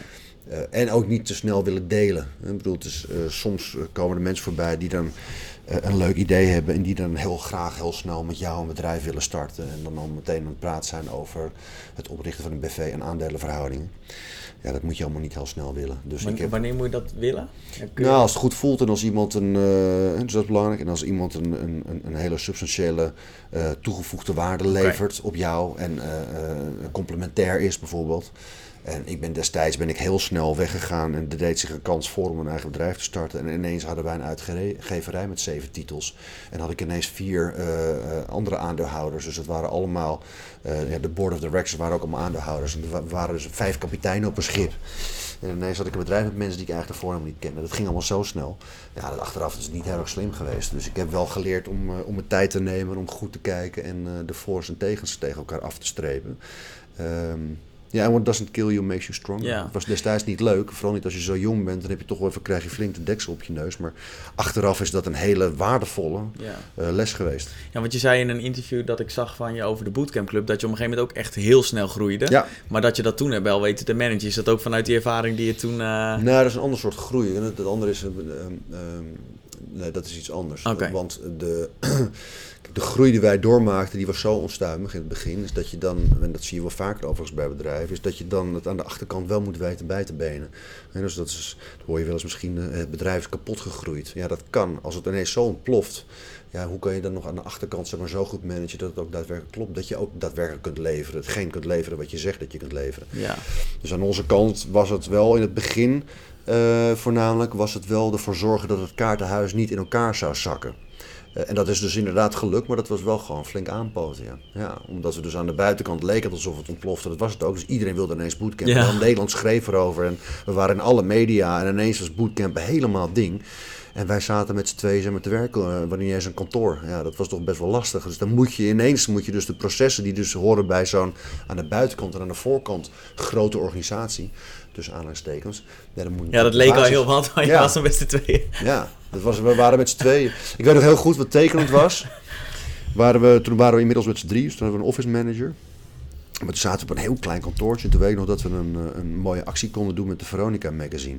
Uh, en ook niet te snel willen delen. Ik bedoel, uh, soms komen er mensen voorbij die dan uh, een leuk idee hebben en die dan heel graag heel snel met jou een bedrijf willen starten. En dan al meteen aan het praten zijn over het oprichten van een BV en aandelenverhoudingen. Ja, dat moet je allemaal niet heel snel willen. Dus wanneer, ik heb... wanneer moet je dat willen? Je... Nou, als het goed voelt en als iemand een, dus dat is belangrijk, en als iemand een, een, een hele substantiële toegevoegde waarde levert okay. op jou en complementair is bijvoorbeeld. En ik ben destijds ben ik heel snel weggegaan en er deed zich een kans voor om een eigen bedrijf te starten. En ineens hadden wij een uitgeverij met zeven titels. En had ik ineens vier uh, uh, andere aandeelhouders. Dus het waren allemaal, uh, ja, de board of directors waren ook allemaal aandeelhouders. En er waren dus vijf kapiteinen op een schip. En ineens had ik een bedrijf met mensen die ik eigenlijk daarvoor helemaal niet kende. Dat ging allemaal zo snel. Ja, dat achteraf is niet heel erg slim geweest. Dus ik heb wel geleerd om, om mijn tijd te nemen, om goed te kijken en de voor's en tegens tegen elkaar af te strepen. Um, ja, yeah, what doesn't kill you makes you stronger. Het was destijds niet leuk. Vooral niet als je zo jong bent. Dan heb je toch wel even, krijg je flink de deksel op je neus. Maar achteraf is dat een hele waardevolle uh, les geweest. Ja, want je zei in een interview dat ik zag van je over de Bootcamp Club... dat je op een gegeven moment ook echt heel snel groeide. Ja. Maar dat je dat toen hebt wel weten te managen. Is dat ook vanuit die ervaring die je toen... Uh... Nou, dat is een ander soort groei. En het, andere is... Uh, nee, dat is iets anders. Okay. Want de... de groei die wij doormaakten, die was zo onstuimig in het begin. Is dat je dan, en dat zie je wel vaker overigens bij bedrijven, is dat je dan het aan de achterkant wel moet weten bij te benen. En dus dat, is, dat hoor je wel eens misschien, het bedrijf is kapot gegroeid. Ja, dat kan. Als het ineens zo ontploft, ja, hoe kan je dan nog aan de achterkant zeg maar, zo goed managen dat het ook daadwerkelijk klopt? Dat je ook daadwerkelijk kunt leveren. Hetgeen kunt leveren wat je zegt dat je kunt leveren. Ja. Dus aan onze kant was het wel in het begin, uh, voornamelijk, was het wel ervoor zorgen dat het kaartenhuis niet in elkaar zou zakken. Uh, en dat is dus inderdaad gelukt, maar dat was wel gewoon flink aanpoten. Ja. ja, omdat we dus aan de buitenkant leken alsof het ontplofte. Dat was het ook. Dus iedereen wilde ineens bootcamp. Ja. Nederland schreef erover en we waren in alle media. En ineens was bootcamp helemaal ding. En wij zaten met z'n tweeën maar, te werken uh, wanneer je eens een kantoor. Ja, dat was toch best wel lastig. Dus dan moet je ineens moet je dus de processen die dus horen bij zo'n aan de buitenkant en aan de voorkant grote organisatie. Dus aanhalingstekens. Ja, dan moet ja dat leek al heel wat, maar je ja. was er met z'n tweeën. Ja, dat was, we waren met z'n tweeën. Ik weet nog heel goed wat tekenend was. waren we, toen waren we inmiddels met z'n drieën. Dus toen hebben we een office manager. Maar toen zaten we op een heel klein kantoortje. En toen weet ik nog dat we een, eh, een mooie actie konden doen met de Veronica magazine.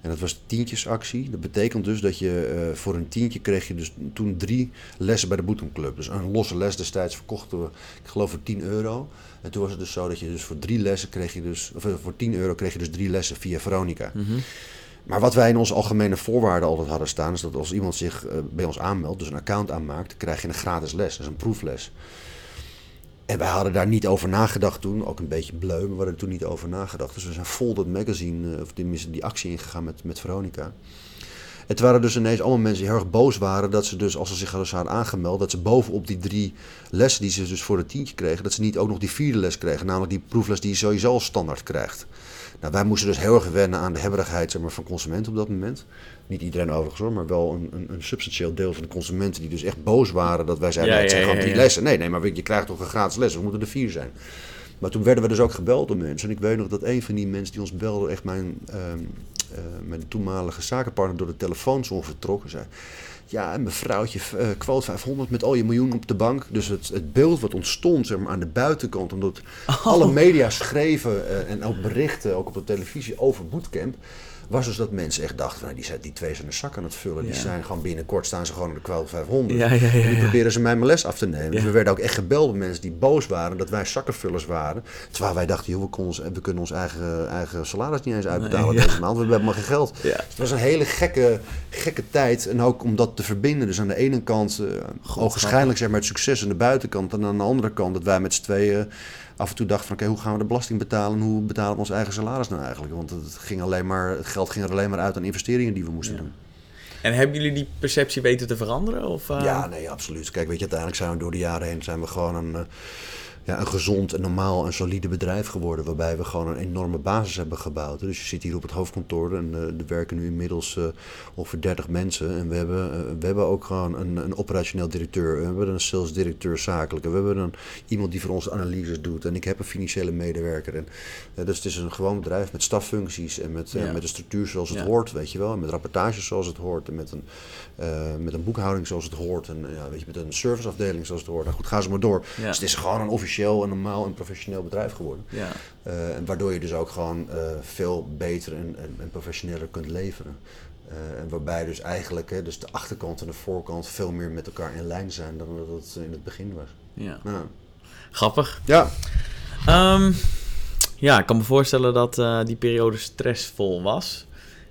En dat was tientjesactie. Dat betekent dus dat je uh, voor een tientje kreeg je dus toen drie lessen bij de Boetum Club. Dus een losse les destijds verkochten we, ik geloof voor 10 euro. En toen was het dus zo dat je dus voor drie lessen kreeg je dus, of eh, voor 10 euro kreeg je dus drie lessen via Veronica. Mm Maar wat wij in onze algemene voorwaarden altijd hadden staan, is dat als iemand zich bij ons aanmeldt, dus een account aanmaakt, krijg je een gratis les. Dat is een proefles. En wij hadden daar niet over nagedacht toen, ook een beetje bleu, maar we hadden er toen niet over nagedacht. Dus we zijn vol dat magazine, eh, of die, die actie ingegaan met, met Veronica. Het waren dus ineens allemaal mensen die heel erg boos waren dat ze dus, als ze zich hadden aangemeld, dat ze bovenop die drie lessen die ze dus voor het tientje kregen, dat ze niet ook nog die vierde les kregen, namelijk die proefles die je sowieso standaard krijgt. Nou, wij moesten dus heel erg wennen aan de hebberigheid zeg maar, van consumenten op dat moment. Niet iedereen overigens hoor, maar wel een, een, een, substantieel deel van de consumenten die dus echt boos waren dat wij zeiden, ja, het zijn gewoon drie lessen. Nee, nee, maar je krijgt toch een gratis les, we moeten er vier zijn. Maar toen werden we dus ook gebeld door mensen. En ik weet nog dat een van die mensen die ons belde, echt mijn, uh, uh, mijn toenmalige zakenpartner, door de telefoon zo vertrokken, zei... Ja, een mevrouwtje, uh, quote 500 met al je miljoen op de bank. Dus het, het beeld wat ontstond zeg maar, aan de buitenkant, omdat oh. alle media schreven uh, en ook berichten, ook op de televisie, over bootcamp was dus dat mensen echt dachten, nou, die, zijn, die twee zijn een zak aan het vullen. Die zijn gewoon binnenkort staan ze gewoon in de kwal 500. Ja, die proberen ze mij mijn les af te nemen. Dus we werden ook echt gebeld door mensen die boos waren dat wij zakkenvullers waren. Terwijl wij dachten, joh, we, ons, we kunnen ons eigen, eigen salaris niet eens uitbetalen deze maand. We hebben helemaal geen geld. Dus het was een hele gekke, gekke tijd. En ook om dat te verbinden. Dus aan de ene kant, uh, ogenschijnlijk zeg maar het succes aan de buitenkant. En aan de andere kant dat wij met z'n tweeën af en toe dacht van oké, hoe gaan we de belasting betalen? Hoe betalen we ons eigen salaris nou eigenlijk? Want het, ging alleen maar, het geld ging er alleen maar uit aan investeringen die we moesten doen. En hebben jullie die perceptie weten te veranderen? Of, uh... Ja, nee, absoluut. Kijk, weet je, uiteindelijk zijn we door de jaren heen zijn we gewoon een, uh, ja, een gezond en normaal en solide bedrijf geworden. Waarbij we gewoon een enorme basis hebben gebouwd. Dus je zit hier op het hoofdkantoor en uh, er werken nu inmiddels uh, ongeveer 30 mensen. En we hebben, uh, we hebben ook gewoon een, een operationeel directeur. We hebben een sales directeur zakelijke. We hebben een, iemand die voor ons analyses doet. En ik heb een financiële medewerker. En, dus het is een gewoon bedrijf met staffuncties en met, ja. met een structuur zoals het ja. hoort, weet je wel. En met rapportages zoals het hoort. En met een, met een boekhouding zoals het hoort. En ja, weet je, met een serviceafdeling zoals het hoort. Nou goed, ga ze maar door. Dus het is gewoon een officieel officieel en normaal en professioneel bedrijf geworden. Ja. Uh, en waardoor je dus ook gewoon uh, veel beter en, en, en, professioneler kunt leveren. Uh, en waarbij dus eigenlijk hè, dus de achterkant en de voorkant veel meer met elkaar in lijn zijn dan dat het in het begin was. Ja. Nou. Grappig. Ja. Um, ja, ik kan me voorstellen dat die periode stressvol was.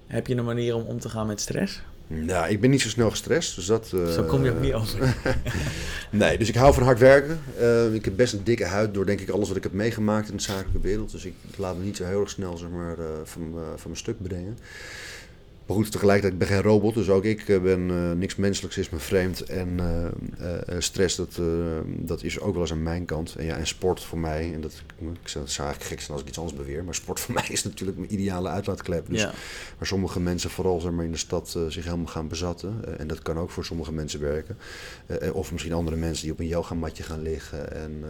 Heb je een manier om om te gaan met stress? Nou, ik ben niet zo snel gestrest, dus dat... Uh, zo kom je ook niet over. nee, dus ik hou van hard werken. Uh, ik heb best een dikke huid door denk ik alles wat ik heb meegemaakt in de zakelijke wereld. Dus ik laat me niet zo heel erg snel zeg maar, uh, van, van mijn stuk brengen. Maar goed, tegelijkertijd ben ik geen robot, dus ook ik eh, ben uh, niks menselijks is me vreemd. En uh, stress, dat, dat is ook wel eens aan mijn kant. En, ja, en sport voor mij, en dat, ik zou, zou eigenlijk gek zijn als ik iets anders beweer, maar sport voor mij is natuurlijk mijn ideale uitlaatklep. Dus ja. waar sommige mensen vooral zeg maar, in de stad zich helemaal gaan bezatten. en dat kan ook voor sommige mensen werken. of misschien andere mensen die op een yogamatje gaan liggen en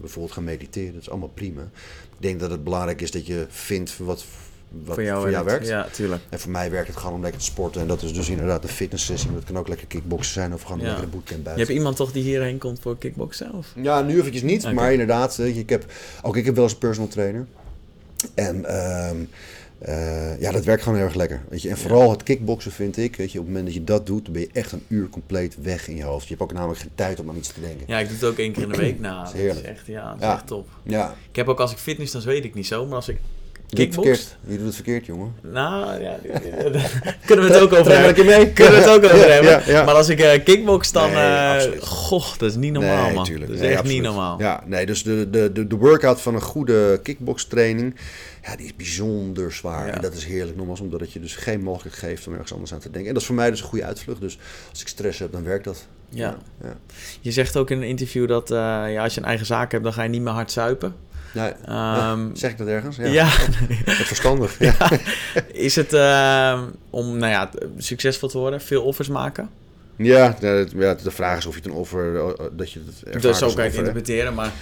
bijvoorbeeld gaan mediteren. Dat is allemaal prima. Ik denk dat het belangrijk is dat je vindt wat wat voor jou, voor jou werkt. Ja, tuurlijk. En voor mij werkt het gewoon om lekker te sporten. En dat is dus inderdaad een fitness sessie. Dat kan ook lekker kickboksen zijn of gewoon ja. lekker een bootcamp buiten. Je hebt iemand toch die hierheen komt voor kickboksen? Of? Ja, nu eventjes niet. Okay. Maar inderdaad, ik heb, ook ik heb wel eens een personal trainer. En um, uh, ja, dat werkt gewoon heel erg lekker. Weet je. En vooral ja. het kickboksen vind ik, weet je, op het moment dat je dat doet, dan ben je echt een uur compleet weg in je hoofd. Je hebt ook namelijk geen tijd om aan iets te denken. Ja, ik doe het ook één keer in de week. Nou, dat is, heerlijk. Dat is echt, ja, dat is ja. echt top. Ja. Ik heb ook als ik fitness, dan weet ik niet zo, maar als ik Kickbox? Je doet het verkeerd, jongen. Nou, ja, kunnen we het ook over hebben. Mee? Kunnen we het ook over hebben. Ja, ja. Maar als ik uh, kickbox, dan... Nee, uh, goh, dat is niet normaal, nee, man. Tuurlijk. Dat is nee, echt absoluut. niet normaal. Ja, nee, dus de, de, de, de workout van een goede kickbox training... Ja, die is bijzonder zwaar. En dat is heerlijk, nogmaals, omdat het je dus geen mogelijkheid geeft om ergens anders aan te denken. En dat is voor mij dus een goede uitvlucht. Dus als ik stress heb, dan werkt dat. Ja. ja. Je zegt ook in een interview dat uh, ja, als je een eigen zaak hebt, dan ga je niet meer hard zuipen. Nee, um, zeg ik dat ergens? Ja. ja. Dat is verstandig. Ja. Is het uh, om nou ja, succesvol te worden, veel offers maken? Ja, ja, de vraag is of je het een offer, eh, dat je het zo kan je het interpreteren, maar...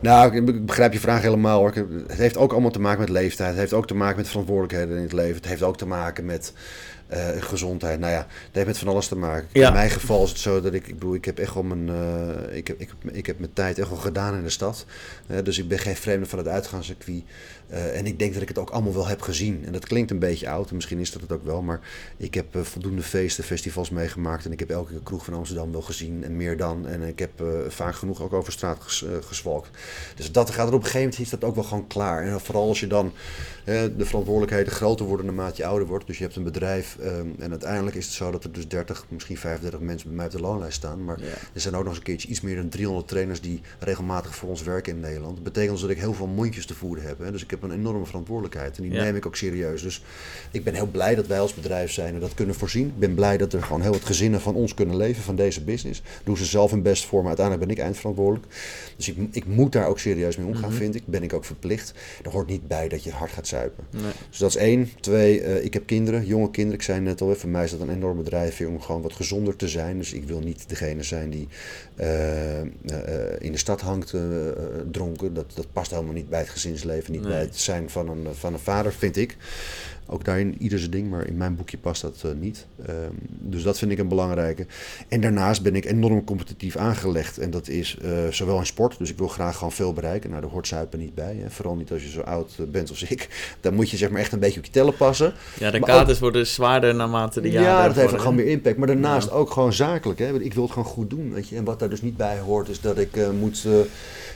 Nou, ik begrijp je vraag helemaal hoor. Het heeft ook allemaal te maken met leeftijd. Het heeft ook te maken met verantwoordelijkheden in het leven. Het heeft ook te maken met gezondheid. Nou ja, dat heeft met van alles te maken. In mijn geval is het zo dat ik, ik bedoel, ik heb echt wel mijn, uh, ik, heb, ik, ik heb mijn tijd echt wel gedaan in de stad. Uh, dus ik ben geen vreemde van het uitgaanscircuit. en ik denk dat ik het ook allemaal wel heb gezien. En dat klinkt een beetje oud, en misschien is dat het ook wel. Maar ik heb voldoende feesten, festivals meegemaakt. En ik heb elke kroeg van Amsterdam wel gezien en meer dan. En ik heb vaak genoeg ook over straat ges, geswalkt. Dus dat gaat er op een gegeven moment is dat ook wel gewoon klaar. En vooral als je dan de verantwoordelijkheden groter worden naarmate je ouder wordt. Dus je hebt een bedrijf Ehm, en uiteindelijk is het zo dat er dus 30, misschien 35 mensen bij mij op de loonlijst staan. Maar er zijn ook nog eens een keertje iets meer dan 300 trainers die regelmatig voor ons werken in Nederland. Dat betekent dus dat ik heel veel mondjes te voeden heb. Hè. Dus ik heb een enorme verantwoordelijkheid en die neem ik ook serieus. Dus ik ben heel blij dat wij als bedrijf zijn en dat kunnen voorzien. Ik ben blij dat er gewoon heel wat gezinnen van ons kunnen leven, van deze business. Doen ze zelf hun best voor, maar uiteindelijk ben ik eindverantwoordelijk. Dus ik, ik moet daar ook serieus mee omgaan, mm vind ik. Ben ik ook verplicht. Er hoort niet bij dat je hard gaat zuipen. Nee. Dus dat is één. Twee, uh, ik heb kinderen, jonge kinderen. Ik zei net al, voor mij is dat een enorme drijfveer om gewoon wat gezonder te zijn. Dus ik wil niet degene zijn die uh, uh, in de stad hangt dronken. Dat, dat past helemaal niet bij het gezinsleven, niet bij het zijn van een, van een vader, vind ik. Ook daarin ieder zijn ding, maar in mijn boekje past dat uh, niet. Um, dus dat vind ik een belangrijke. En daarnaast ben ik enorm competitief aangelegd. En dat is uh, zowel in sport, dus ik wil graag gewoon veel bereiken. Nou, daar hoort zuipen niet bij. Hè. Vooral niet als je zo oud eh, bent als ik. Dan moet je zeg maar echt een beetje op je tellen passen. Ja, de kaders worden zwaarder naarmate de jaren Ja, dat heeft gewoon meer impact. Maar daarnaast ook gewoon zakelijk. Hè. Ik wil het gewoon goed doen. Weet je. En wat daar dus niet bij hoort, is dat ik uh, moet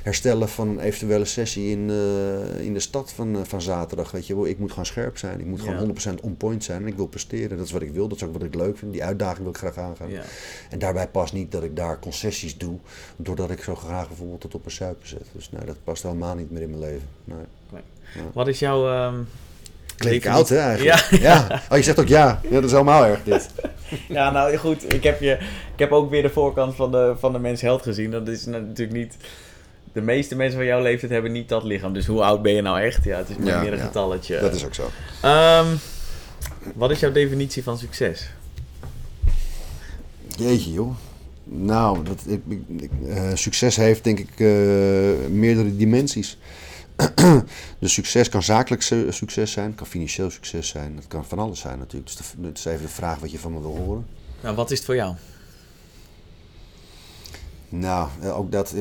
herstellen van een eventuele sessie in, uh, in de stad van, uh, van zaterdag. Weet je, ik moet gewoon scherp zijn. Ik moet gewoon 100% on point zijn. En ik wil presteren. Dat is wat ik wil. Dat is ook wat ik leuk vind. Die uitdaging wil ik graag aangaan. Ja. En daarbij past niet dat ik daar concessies doe. Doordat ik zo graag bijvoorbeeld tot op een suipen zet. Dus nee, dat past helemaal niet meer in mijn leven. Nee. nee. Ja. Wat is jouw... Um... Klink oud, hè, eigenlijk. Ja. ja. Oh, je zegt ook ja. ja. Dat is helemaal erg, dit. ja, nou goed. Ik heb, je, ik heb ook weer de voorkant van de, van de mens held gezien. Dat is natuurlijk niet de meeste mensen van jouw leeftijd hebben niet dat lichaam. Dus hoe oud ben je nou echt? Ja, het is meer een getalletje. Dat is ook zo. Um, wat is jouw definitie van succes? Jeetje joh. Nou, dat, ik, ik, uh, succes heeft denk ik uh, meerdere dimensies. dus succes kan zakelijk succes zijn, kan financieel succes zijn, dat kan van alles zijn natuurlijk. Dus het is even de vraag wat je van me wil horen. Nou, wat is het voor jou? Nou, eh, ook dat,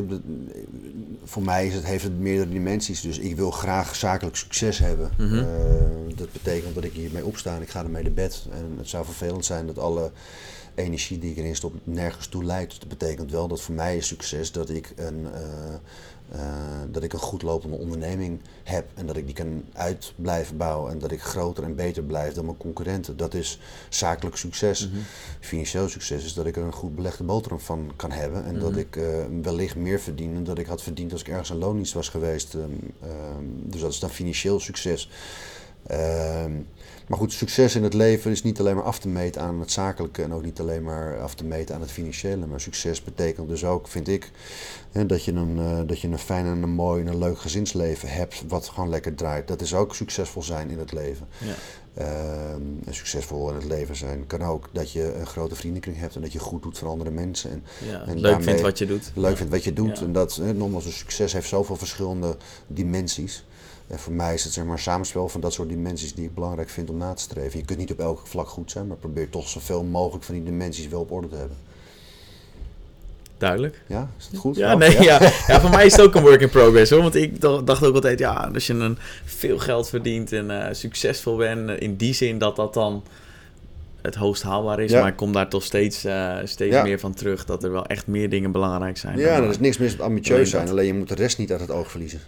voor mij is het, heeft het meerdere dimensies. Dus ik wil graag zakelijk succes hebben. Mhm. Eh, dat betekent dat ik hiermee opsta en ik ga ermee de bed. En het zou vervelend zijn dat alle energie die ik erin stop nergens toe leidt. Dat betekent wel dat voor mij is succes dat ik een, uh, uh, dat ik een goed lopende onderneming heb en dat ik die kan uit blijven bouwen en dat ik groter en beter blijf dan mijn concurrenten. Dat is zakelijk succes. Mm -hmm. Financieel succes is dat ik er een goed belegde boterham van kan hebben en dat mhm. ik uh, wellicht meer verdien dan dat ik had verdiend als ik ergens een loondienst was geweest. Um, um, dus dat is dan financieel succes. Um, maar goed, succes in het leven is niet alleen maar af te meten aan het zakelijke en ook niet alleen maar af te meten aan het financiële. Maar succes betekent dus ook, vind ik, dat, je een, uh, dat je een fijn en een mooi en een leuk gezinsleven hebt wat gewoon lekker draait. Dat is ook succesvol zijn in het leven. Ja. Uh, succesvol in het leven zijn kan ook dat je een grote vriendenkring hebt en dat je goed doet voor andere mensen. En, ja, en leuk vindt wat je doet. Leuk ja. vindt wat je doet. En dat, nogmaals, een succes heeft zoveel verschillende dimensies. En voor mij is het zeg maar, een samenspel van dat soort dimensies die ik belangrijk vind om na te streven. Je kunt niet op elk vlak goed zijn, maar probeer toch zoveel mogelijk van die dimensies wel op orde te hebben. Duidelijk. Ja, is dat goed? Ja, nee, ja. ja. voor mij is het ook een work in progress hoor. Want ik dacht ook altijd, ja, als je een veel geld verdient en uh, succesvol bent, eh, in die zin dat dat dan het hoogst haalbaar is. Maar ik kom daar toch steeds, uh, steeds meer van terug dat er wel echt meer dingen belangrijk zijn. Ja, er is niks mis met ambitieus zijn, alleen je moet de rest niet uit het oog verliezen.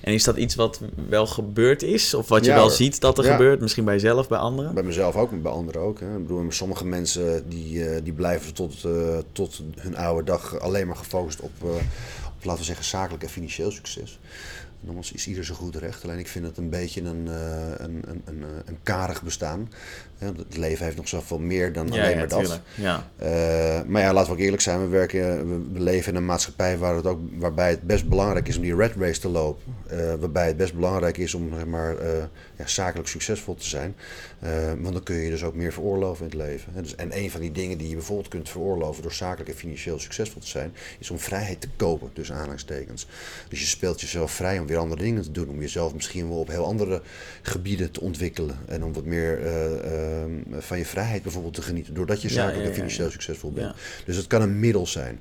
En is dat iets wat wel gebeurd is? Of wat je wel ziet dat er gebeurt? Misschien bij jezelf, bij anderen? Bij mezelf ook, maar bij anderen ook. Hè. Ik bedoel, sommige mensen die, uh, die blijven tot, uh, tot hun oude dag alleen maar gefocust op, uh, op, laten we zeggen, zakelijk en financieel succes. Nogmaals is ieder zo goed recht. Alleen ik vind het een beetje een, een, een, een, een karig bestaan. Het leven heeft nog zoveel meer dan alleen maar dat. Ja. Uh, maar ja, laten we ook eerlijk zijn. We, werken, we leven in een maatschappij waar het ook, waarbij het best belangrijk is om die red race te lopen. Uh, waarbij het best belangrijk is om zeg maar, ja, zakelijk succesvol te zijn. want dan kun je dus ook meer veroorloven in het leven. Dus, en een van die dingen die je bijvoorbeeld kunt veroorloven door zakelijk en financieel succesvol te zijn, is om vrijheid te kopen, dus aanhalingstekens. Dus je speelt jezelf vrij om weer andere dingen te doen. Om jezelf misschien wel op heel andere gebieden te ontwikkelen. En om wat meer Ehm, van je vrijheid bijvoorbeeld te genieten. Doordat je zakelijk en financieel succesvol bent. Dus het kan een middel zijn.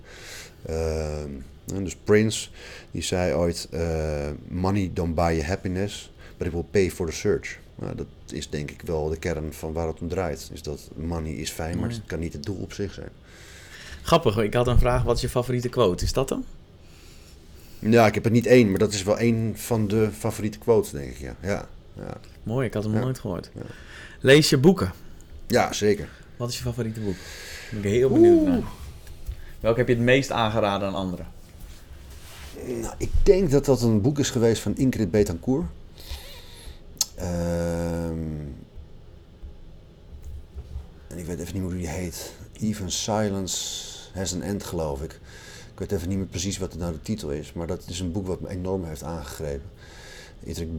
Dus Prince, die zei ooit: Money don't buy you happiness, but it will pay for the search. Nou, dat is denk ik wel de kern van waar het om draait. Is dat money is fijn, maar het kan niet het doel op zich zijn. Grappig, ik had een vraag: wat is je favoriete quote? Is dat hem? Ja, ik heb er niet één, maar dat is wel één van de favoriete quotes, denk ik. Ja. Ja, ja. Mooi, ik had hem nog nooit gehoord. Lees je boeken? Ja, zeker. Wat is je favoriete boek? Ben ik heel benieuwd naar. Welke heb je het meest aangeraden aan anderen? Nou, ik denk dat dat een boek is geweest van Ingrid Betancourt. Ehm, en ik weet even niet meer hoe die heet. Even Silence Has an End, geloof ik. Ik weet even niet meer precies wat nou de titel is. Maar dat is een boek wat me enorm heeft aangegrepen.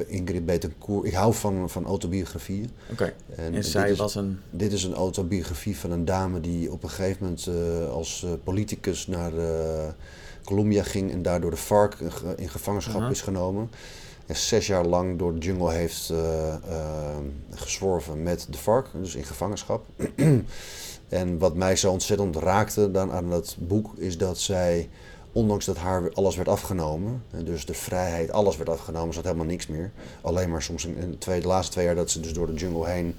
Ingrid Betancourt. Ik hou van, van autobiografieën. Oké. En, zij was een... Dit is een autobiografie van een dame die op een gegeven moment uh, als uh, politicus naar uh, Colombia ging en daardoor de FARC in gevangenschap is genomen. Zes jaar lang door de jungle heeft gezworven met de FARC, dus in gevangenschap. en wat mij zo ontzettend raakte dan aan dat boek is dat zij ondanks dat haar alles werd afgenomen, dus de vrijheid, alles werd afgenomen, zat helemaal niks meer. Alleen maar soms in de, laatste twee jaar dat ze dus door de jungle heen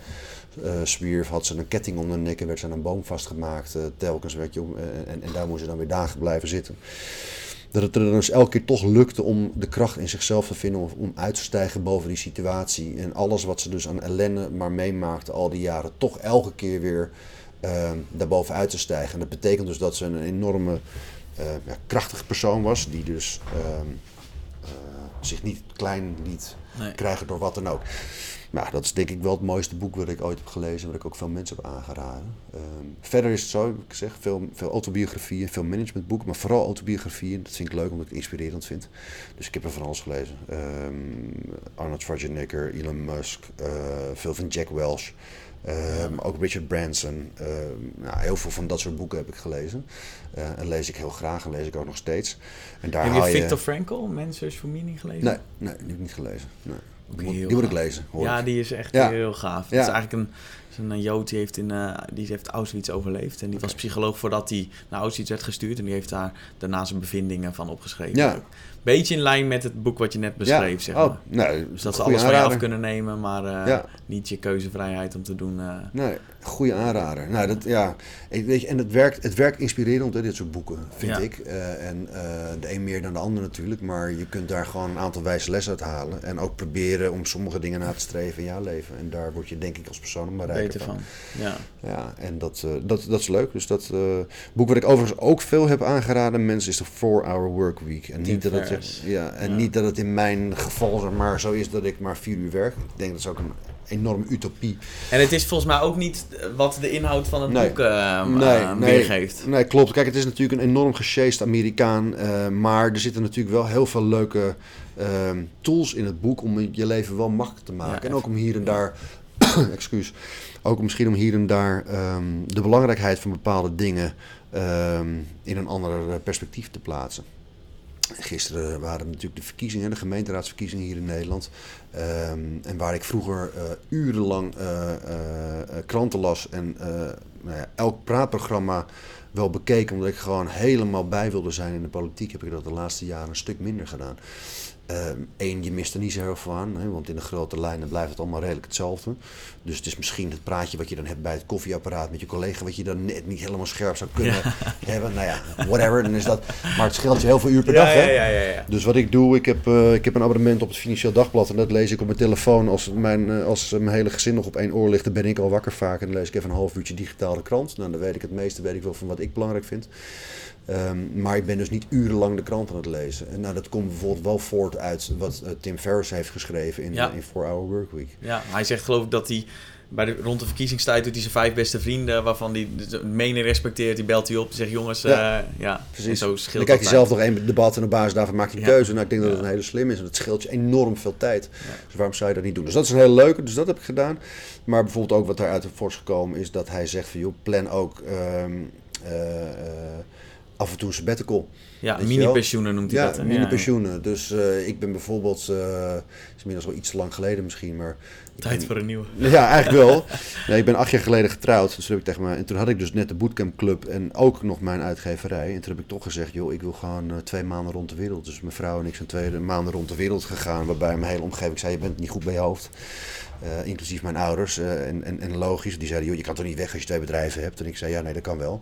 uh, zwierf, had ze een ketting om de nek en werd ze aan een boom vastgemaakt. Telkens werd je, en, en daar moest ze dan weer dagen blijven zitten. Dat het er dus elke keer toch lukte om de kracht in zichzelf te vinden om, om uit te stijgen boven die situatie. En alles wat ze dus aan ellende maar meemaakte al die jaren, toch elke keer weer uh, daarboven uit te stijgen. En dat betekent dus dat ze een enorme uh, ja, krachtige persoon was, die dus ehm, eh, zich niet klein liet krijgen door wat dan ook. Nou, dat is denk ik wel het mooiste boek wat ik ooit heb gelezen, wat ik ook veel mensen heb aangeraden. Ehm, verder is het zo, ik zeg, veel, veel autobiografieën, veel managementboeken, maar vooral autobiografieën. Dat vind ik leuk omdat ik het inspirerend vind. Dus ik heb er van alles gelezen. Um, Arnold Schwarzenegger, Elon Musk, uh, veel van Jack Welch. Um, ook Richard Branson. nou, heel veel van dat soort boeken heb ik gelezen. Uh, en lees ik heel graag en lees ik ook nog steeds. En daar heb je Victor je... Frankl, for Meaning gelezen? Nee, nee, die heb ik niet gelezen. Nee. Die, moet, ik lezen. ja, die is echt heel gaaf. Ja. Het is eigenlijk een, een Jood die heeft, in, uh, die heeft Auschwitz overleefd. En die was psycholoog voordat hij naar Auschwitz werd gestuurd. En die heeft daar daarna zijn bevindingen van opgeschreven. Ja beetje in lijn met het boek wat je net beschreef, zeg oh, maar. nee, dus dat ze alles van je af kunnen nemen, maar uh, niet je keuzevrijheid om te doen. Uh... Nee, goede aanrader. Nou, dat, ja, weet je, en het werkt, het werkt inspirerend, hè, dit soort boeken, vind ik. En de een meer dan de ander natuurlijk, maar je kunt daar gewoon een aantal wijze lessen uit halen. En ook proberen om sommige dingen na te streven in jouw leven. En daar word je denk ik als persoon maar van. van. Ja. ja, en dat, dat, dat is leuk. Dus dat boek wat ik overigens ook veel heb aangeraden mensen is de 4-Hour Work Week. En niet dat het ja, en niet dat het in mijn geval zeg maar, zo is dat ik maar vier uur werk. Ik denk dat is ook een enorme utopie. En het is volgens mij ook niet wat de inhoud van het boek uh, nee, uh, weergeeft. Nee, klopt. Kijk, het is natuurlijk een enorm gesjeest Amerikaan. Uh, maar er zitten natuurlijk wel heel veel leuke ehm, tools in het boek om je leven wel makkelijk te maken. en ook om hier en daar, excuus, ook misschien om hier en daar um, de belangrijkheid van bepaalde dingen um, in een ander perspectief te plaatsen. Gisteren waren natuurlijk de verkiezingen, de gemeenteraadsverkiezingen hier in Nederland. Ehm, en waar ik vroeger uh, urenlang uh, kranten las en nou ja, elk praatprogramma wel bekeken, omdat ik gewoon helemaal bij wilde zijn in de politiek, heb ik dat de laatste jaren een stuk minder gedaan. Eén, uh, je mist er niet zo heel veel aan, hè, want in de grote lijnen blijft het allemaal redelijk hetzelfde. Dus het is misschien het praatje wat je dan hebt bij het koffieapparaat met je collega, wat je dan net niet helemaal scherp zou kunnen hebben. Nou ja, whatever, dan is dat. Maar het scheelt je heel veel uur per dag. Hè? Ja, ja, dus wat ik doe, ik heb, uh, ik heb een abonnement op het Financieel Dagblad en dat lees ik op mijn telefoon. Als mijn, uh, als mijn hele gezin nog op één oor ligt, dan ben ik al wakker vaak. En dan lees ik even een half uurtje digitaal betaalde krant. Nou, dan weet ik het meeste weet ik wel van wat ik belangrijk vind. Ehm, maar ik ben dus niet urenlang de krant aan het lezen. En nou, dat komt bijvoorbeeld wel voort uit wat uh, Tim Ferriss heeft geschreven in, Ja. in 4 Hour Workweek. Ja, hij zegt geloof ik dat hij bij de, rond de verkiezingstijd doet hij zijn vijf beste vrienden, waarvan hij de mening respecteert, die belt hij op en zegt jongens, Ja. eh, ja, En Precies. zo Dan scheelt krijg je dat zelf nog één debat en op basis daarvan maakt hij een Ja. keuze. Nou, ik denk dat het Ja. een hele slim is en dat scheelt je enorm veel tijd. Dus waarom zou je dat niet doen? Dus dat is een hele leuke, dus dat heb ik gedaan. Maar bijvoorbeeld ook wat daaruit is gekomen is dat hij zegt van joh, plan ook ehm, eh, eh, af en toe een sabbatical. Ja, mini-pensioenen noemt hij Ja, dat. hè? mini-pensioenen. Dus eh, ik ben bijvoorbeeld, eh is inmiddels wel iets te lang geleden misschien, maar... Tijd ben- voor een nieuwe. Ja, eigenlijk wel. Nee, ik ben acht jaar geleden getrouwd. Dus toen heb ik tegen me, en toen had ik dus net de Bootcamp Club en ook nog mijn uitgeverij. En toen heb ik toch gezegd, joh, ik wil gewoon eh, twee maanden rond de wereld. Dus mijn vrouw en ik zijn twee maanden rond de wereld gegaan. Waarbij mijn hele omgeving zei, je bent niet goed bij je hoofd. Eh, inclusief mijn ouders. eh, en, en, en logisch, die zeiden, joh, je kan toch niet weg als je twee bedrijven hebt. En ik zei, ja, nee, dat kan wel.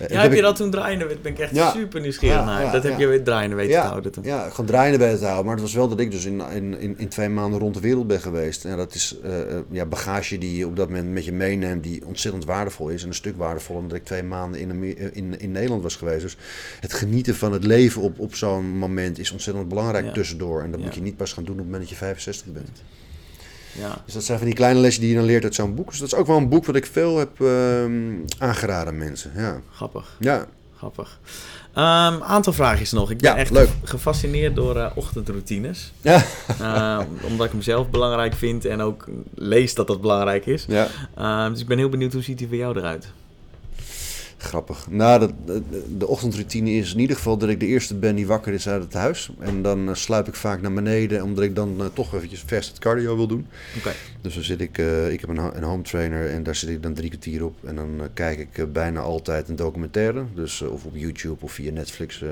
Eh, Ja, heb je dat toen draaiende? Daar ben ik echt Ja. super nieuwsgierig Ja, naar. dat heb je weer draaiende weten te houden toen. Ja, gewoon draaiende bij te houden. Maar het was wel dat ik dus in, in, in, in twee maanden rond de wereld ben geweest. En dat is eh, eh, ja, bagage die je op dat moment met je meeneemt, die ontzettend waardevol is. En een stuk waardevoller omdat ik twee maanden in, Amer- in, in Nederland was geweest. Dus het genieten van het leven op, op zo'n moment is ontzettend belangrijk tussendoor. En dat moet je niet pas gaan doen op het moment dat je 65 bent. Ja. Dus dat zijn van die kleine lesjes die je dan leert uit zo'n boek. Dus dat is ook wel een boek wat ik veel heb ehm, aangeraden aan mensen. Ja, Grappig, ja. grappig. Een aantal vraagjes nog. Ik ben Ja, echt leuk. gefascineerd door eh, ochtendroutines. ja. Eh, omdat ik hem zelf belangrijk vind en ook lees dat dat belangrijk is. ja. Dus ik ben heel benieuwd hoe ziet hij voor jou eruit? Grappig. Nou, de, de, de ochtendroutine is in ieder geval dat ik de eerste ben die wakker is uit het huis. En dan eh, sluip ik vaak naar beneden, omdat ik dan eh, toch eventjes vers het cardio wil doen. Oké. Dus dan zit ik, eh, ik heb een, een home trainer en daar zit ik dan drie kwartier op. En dan kijk ik bijna altijd een documentaire. Dus of op YouTube of via Netflix.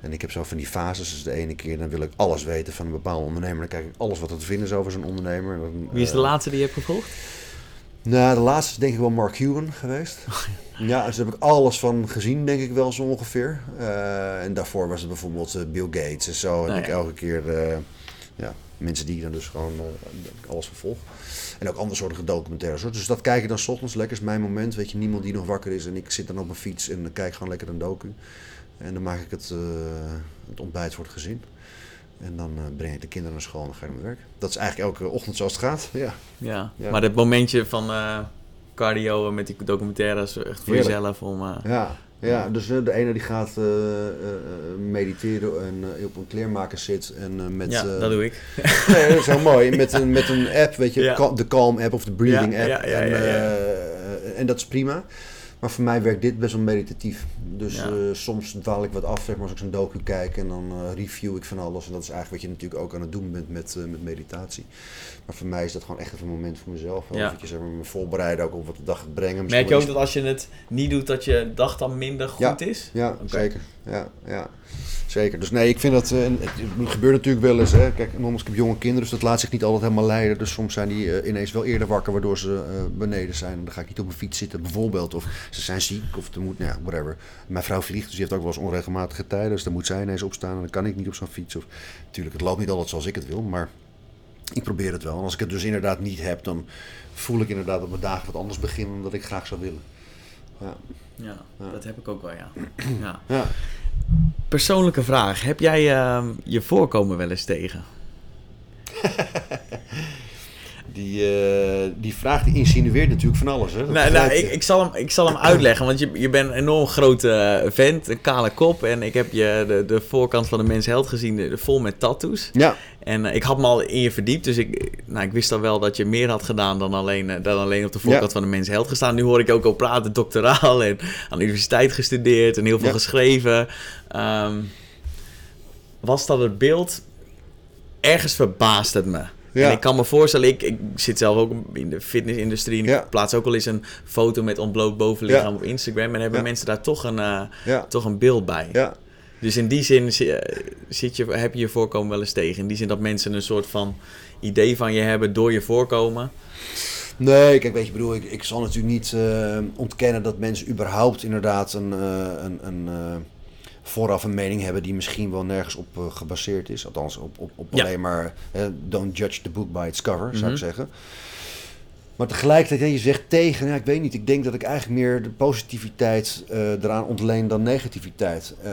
en ik heb zo van die fases. Dus de ene keer dan wil ik alles weten van een bepaalde ondernemer. Dan kijk ik alles wat er te vinden is over zo'n ondernemer. Dan, Wie is de laatste die je hebt gevolgd? Nou, de laatste is denk ik wel Mark Cuban geweest. Ja, dus daar heb ik alles van gezien, denk ik wel zo ongeveer. Eh, en daarvoor was het bijvoorbeeld eh, Bill Gates en zo. En Nou ik elke keer eh, ja, mensen die dan dus gewoon alles vervolg. En ook andere soorten documentaires. hoor. Dus dat kijk ik dan 's ochtends. Lekker is mijn moment. Weet je, niemand die nog wakker is. En ik zit dan op mijn fiets en kijk gewoon lekker een docu. En dan maak ik het, het ontbijt voor het gezin. En dan eh, breng ik de kinderen naar school en dan ga ik naar mijn werk. Dat is eigenlijk elke ochtend zoals het gaat. Ja. Ja. Ja. Maar dat momentje van eh, cardio met die documentaires, echt voor Heerlijk. jezelf om... eh, Ja, ja dus de ene die gaat mediteren en op een kleermaker zit en met... ja, dat doe ik. Nee, dat is heel mooi. Met een, met een app, weet je, Ja. De Calm app of de Breathing app. en, en dat is prima. Maar voor mij werkt dit best wel meditatief. Dus Ja. eh, soms dwaal ik wat af, zeg maar, als ik zo'n docu kijk en dan eh, review ik van alles. En dat is eigenlijk wat je natuurlijk ook aan het doen bent met, eh, met meditatie. Maar voor mij is dat gewoon echt even een moment voor mezelf. Ja. Zeg maar, me voorbereiden ook op wat de dag gaat brengen. Misschien Merk je ook dat als je het niet doet, dat je dag dan minder goed Ja. is? Ja, zeker. Ja, ja, zeker. Dus nee, ik vind dat... het, gebeurt natuurlijk wel eens. Hè. Kijk, nogmaals, ik heb jonge kinderen, dus dat laat zich niet altijd helemaal leiden. Dus soms zijn die ineens wel eerder wakker, waardoor ze beneden zijn. Dan ga ik niet op mijn fiets zitten, bijvoorbeeld. Of ze zijn ziek, of er moet, nou ja, whatever. Mijn vrouw vliegt, dus die heeft ook wel eens onregelmatige tijden. Dus dan moet zij ineens opstaan en dan kan ik niet op zo'n fiets. Of, natuurlijk, het loopt niet altijd zoals ik het wil, maar ik probeer het wel. En als ik het dus inderdaad niet heb, dan voel ik inderdaad dat mijn dagen wat anders beginnen dan dat ik graag zou willen. Ja. Ja, Ja. dat heb ik ook wel, ja. ja. ja. Persoonlijke vraag. Heb jij ehm, je voorkomen wel eens tegen? Die, eh, die vraag die insinueert natuurlijk van alles. Hè? Dat Nou, nou, ik, ik, zal hem, ik zal hem uitleggen, want je, je bent een enorm grote eh, vent, een kale kop. En ik heb je de, de voorkant van de Mens Held gezien, de, vol met tattoos. Ja, En eh, ik had me al in je verdiept, dus ik, nou, ik wist al wel dat je meer had gedaan dan alleen, dan alleen op de voorkant Ja. van de Mens Held gestaan. Nu hoor ik ook al praten, doctoraal en aan de universiteit gestudeerd en heel veel Ja. geschreven. Ehm, was dat het beeld? Ergens verbaast het me. Ja. En ik kan me voorstellen, ik, ik zit zelf ook in de fitnessindustrie. En Ja. ik plaats ook wel eens een foto met ontbloot bovenlichaam op Instagram. En hebben mensen daar toch een, ja, toch een beeld bij. ja. Dus in die zin zi- eh, zit je, heb je je voorkomen wel eens tegen. In die zin dat mensen een soort van idee van je hebben door je voorkomen. Nee, kijk, weet je, ik bedoel, ik, ik zal natuurlijk niet eh, ontkennen dat mensen überhaupt inderdaad een, een, een vooraf een mening hebben die misschien wel nergens op eh, gebaseerd is. Althans, op, op, op Ja. alleen maar eh, don't judge the book by its cover, zou Mhm. ik zeggen. Maar tegelijkertijd, je zegt tegen, ja, ik weet niet. Ik denk dat ik eigenlijk meer de positiviteit uh, eraan ontleen dan negativiteit. Uh,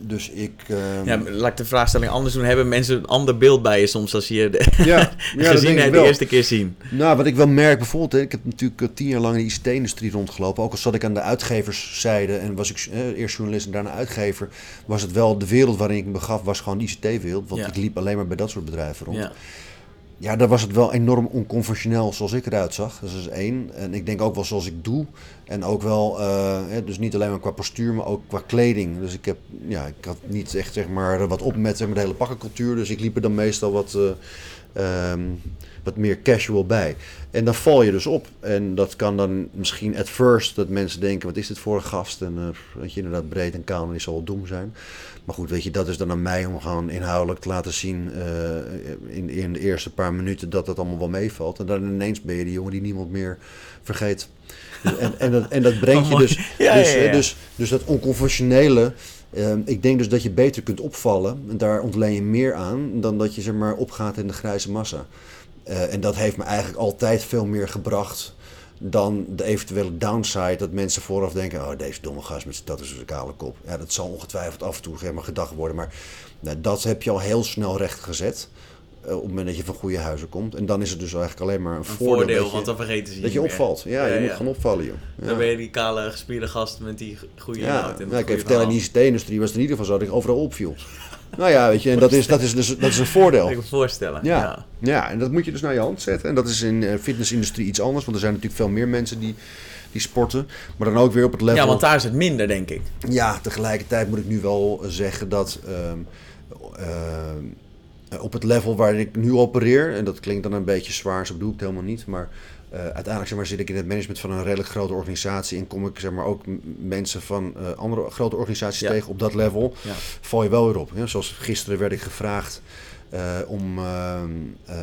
dus ik. Uh, ja, laat ik de vraagstelling anders doen. Hebben mensen een ander beeld bij je soms als je de ja, ja, gezien hebt de eerste keer zien? Nou, wat ik wel merk bijvoorbeeld, hè, ik heb natuurlijk tien jaar lang in de ICT-industrie rondgelopen. Ook al zat ik aan de uitgeverszijde en was ik eerst journalist en daarna uitgever, was het wel de wereld waarin ik me begaf, was gewoon de ICT-wereld. Want ik liep alleen maar bij dat soort bedrijven rond. Ja. Ja, daar was het wel enorm onconventioneel zoals ik eruit zag. Dat is één. En ik denk ook wel zoals ik doe. En ook wel, uh, dus niet alleen maar qua postuur, maar ook qua kleding. Dus ik heb, ja, ik had niet echt zeg maar wat op met, de hele pakkencultuur. Dus ik liep er dan meestal wat, uh, um, wat meer casual bij. En dan val je dus op. En dat kan dan misschien at first dat mensen denken, wat is dit voor een gast? En uh, dat je inderdaad breed en kaal en die zal wel doem zijn. Maar goed, weet je, dat is dan aan mij om gewoon inhoudelijk te laten zien in, in de eerste paar minuten dat dat allemaal wel meevalt. En dan ineens ben je die jongen die niemand meer vergeet. En, en, dat, en dat brengt je dus, ja, dus, ja, ja. dus, dus dat onconventionele. Uh, ik denk dus dat je beter kunt opvallen. En daar ontleen je meer aan dan dat je zeg maar opgaat in de grijze massa. Uh, en dat heeft me eigenlijk altijd veel meer gebracht dan de eventuele downside dat mensen vooraf denken: oh, deze domme gast met dat is een kale kop. Ja, dat zal ongetwijfeld af en toe helemaal gedacht worden, maar nou, dat heb je al heel snel recht gezet. Uh, op het moment dat je van goede huizen komt. En dan is het dus eigenlijk alleen maar een, een voordeel. voordeel je, want dan vergeten ze Dat je opvalt. Ja, ja, je moet gaan opvallen, joh. Ja. Dan ben je die kale gespierde gast met die goede ja, inhoud. Ja, ik heb vertellen, in de ICT-industrie was het in ieder geval zo dat ik overal opviel. Nou ja, weet je, en dat is, dat is, dus, dat is een voordeel. Ik kan me voorstellen. Ja. ja. En dat moet je dus naar je hand zetten. En dat is in de fitnessindustrie iets anders, want er zijn natuurlijk veel meer mensen die, die sporten. Maar dan ook weer op het level. Ja, want daar is het minder, denk ik. Ja, tegelijkertijd moet ik nu wel zeggen dat. Um, op het level waar ik nu opereer, en dat klinkt dan een beetje zwaar, zo bedoel ik het helemaal niet, maar uh, uiteindelijk zeg maar, zit ik in het management van een redelijk grote organisatie en kom ik zeg maar, ook mensen van uh, andere grote organisaties ja. tegen op dat level. Ja. Val je wel weer op. Hè? Zoals gisteren werd ik gevraagd uh, om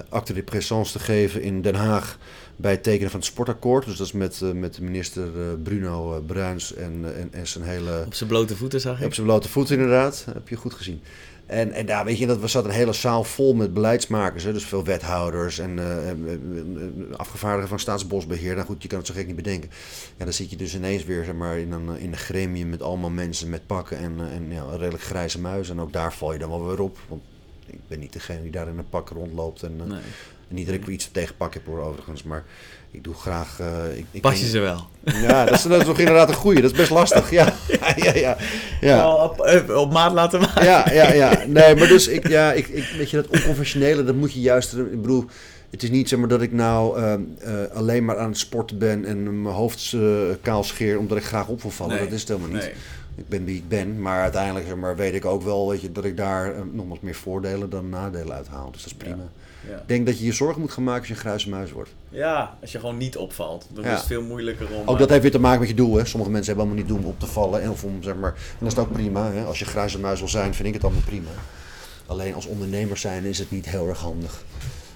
acte de présence te geven in Den Haag bij het tekenen van het sportakkoord. Dus dat is met, met minister Bruno Bruins en, en, en zijn hele... Op zijn blote voeten zag ik. Op zijn blote voeten inderdaad, heb je goed gezien. En, en daar weet je, dat, we zat een hele zaal vol met beleidsmakers. Hè, dus veel wethouders en uh, afgevaardigden van staatsbosbeheer. Nou goed, je kan het zo gek niet bedenken. Ja, dan zit je dus ineens weer zeg maar, in, een, in een gremium met allemaal mensen met pakken en, en ja, een redelijk grijze muis. En ook daar val je dan wel weer op. Want ik ben niet degene die daar in een pak rondloopt. En, nee. en niet dat ik iets tegen pak heb hoor, overigens. Maar ik doe graag. Uh, ik, ik Pas je ze wel? Ja, dat is, dat is toch inderdaad een goeie. Dat is best lastig. Ja, ja, ja. ja. Op, eh, op, maat laten maken. Ja, ja, ja. Nee, maar dus ik, ja, ik, ik, weet je, dat onconventionele, dat moet je juist. Ik bedoel, het is niet zeg maar dat ik nou uh, uh, alleen maar aan het sporten ben en mijn hoofd kaal scheer omdat ik graag op wil vallen. Nee, dat is het helemaal niet. Nee. Ik ben wie ik ben, maar uiteindelijk zeg maar, weet ik ook wel weet je, dat ik daar nogmaals meer voordelen dan nadelen uithaal. Dus dat is prima. Ja. Ja. Ik denk dat je je zorgen moet gaan maken als je een grijze muis wordt. Ja, als je gewoon niet opvalt. Dan ja. is het veel moeilijker om... Ook dat heeft weer te maken met je doel. Hè. Sommige mensen hebben allemaal niet doel om op te vallen. En, of om, zeg maar, en dat is ook prima. Hè. Als je grijze muis wil zijn, vind ik het allemaal prima. Alleen als ondernemer zijn is het niet heel erg handig.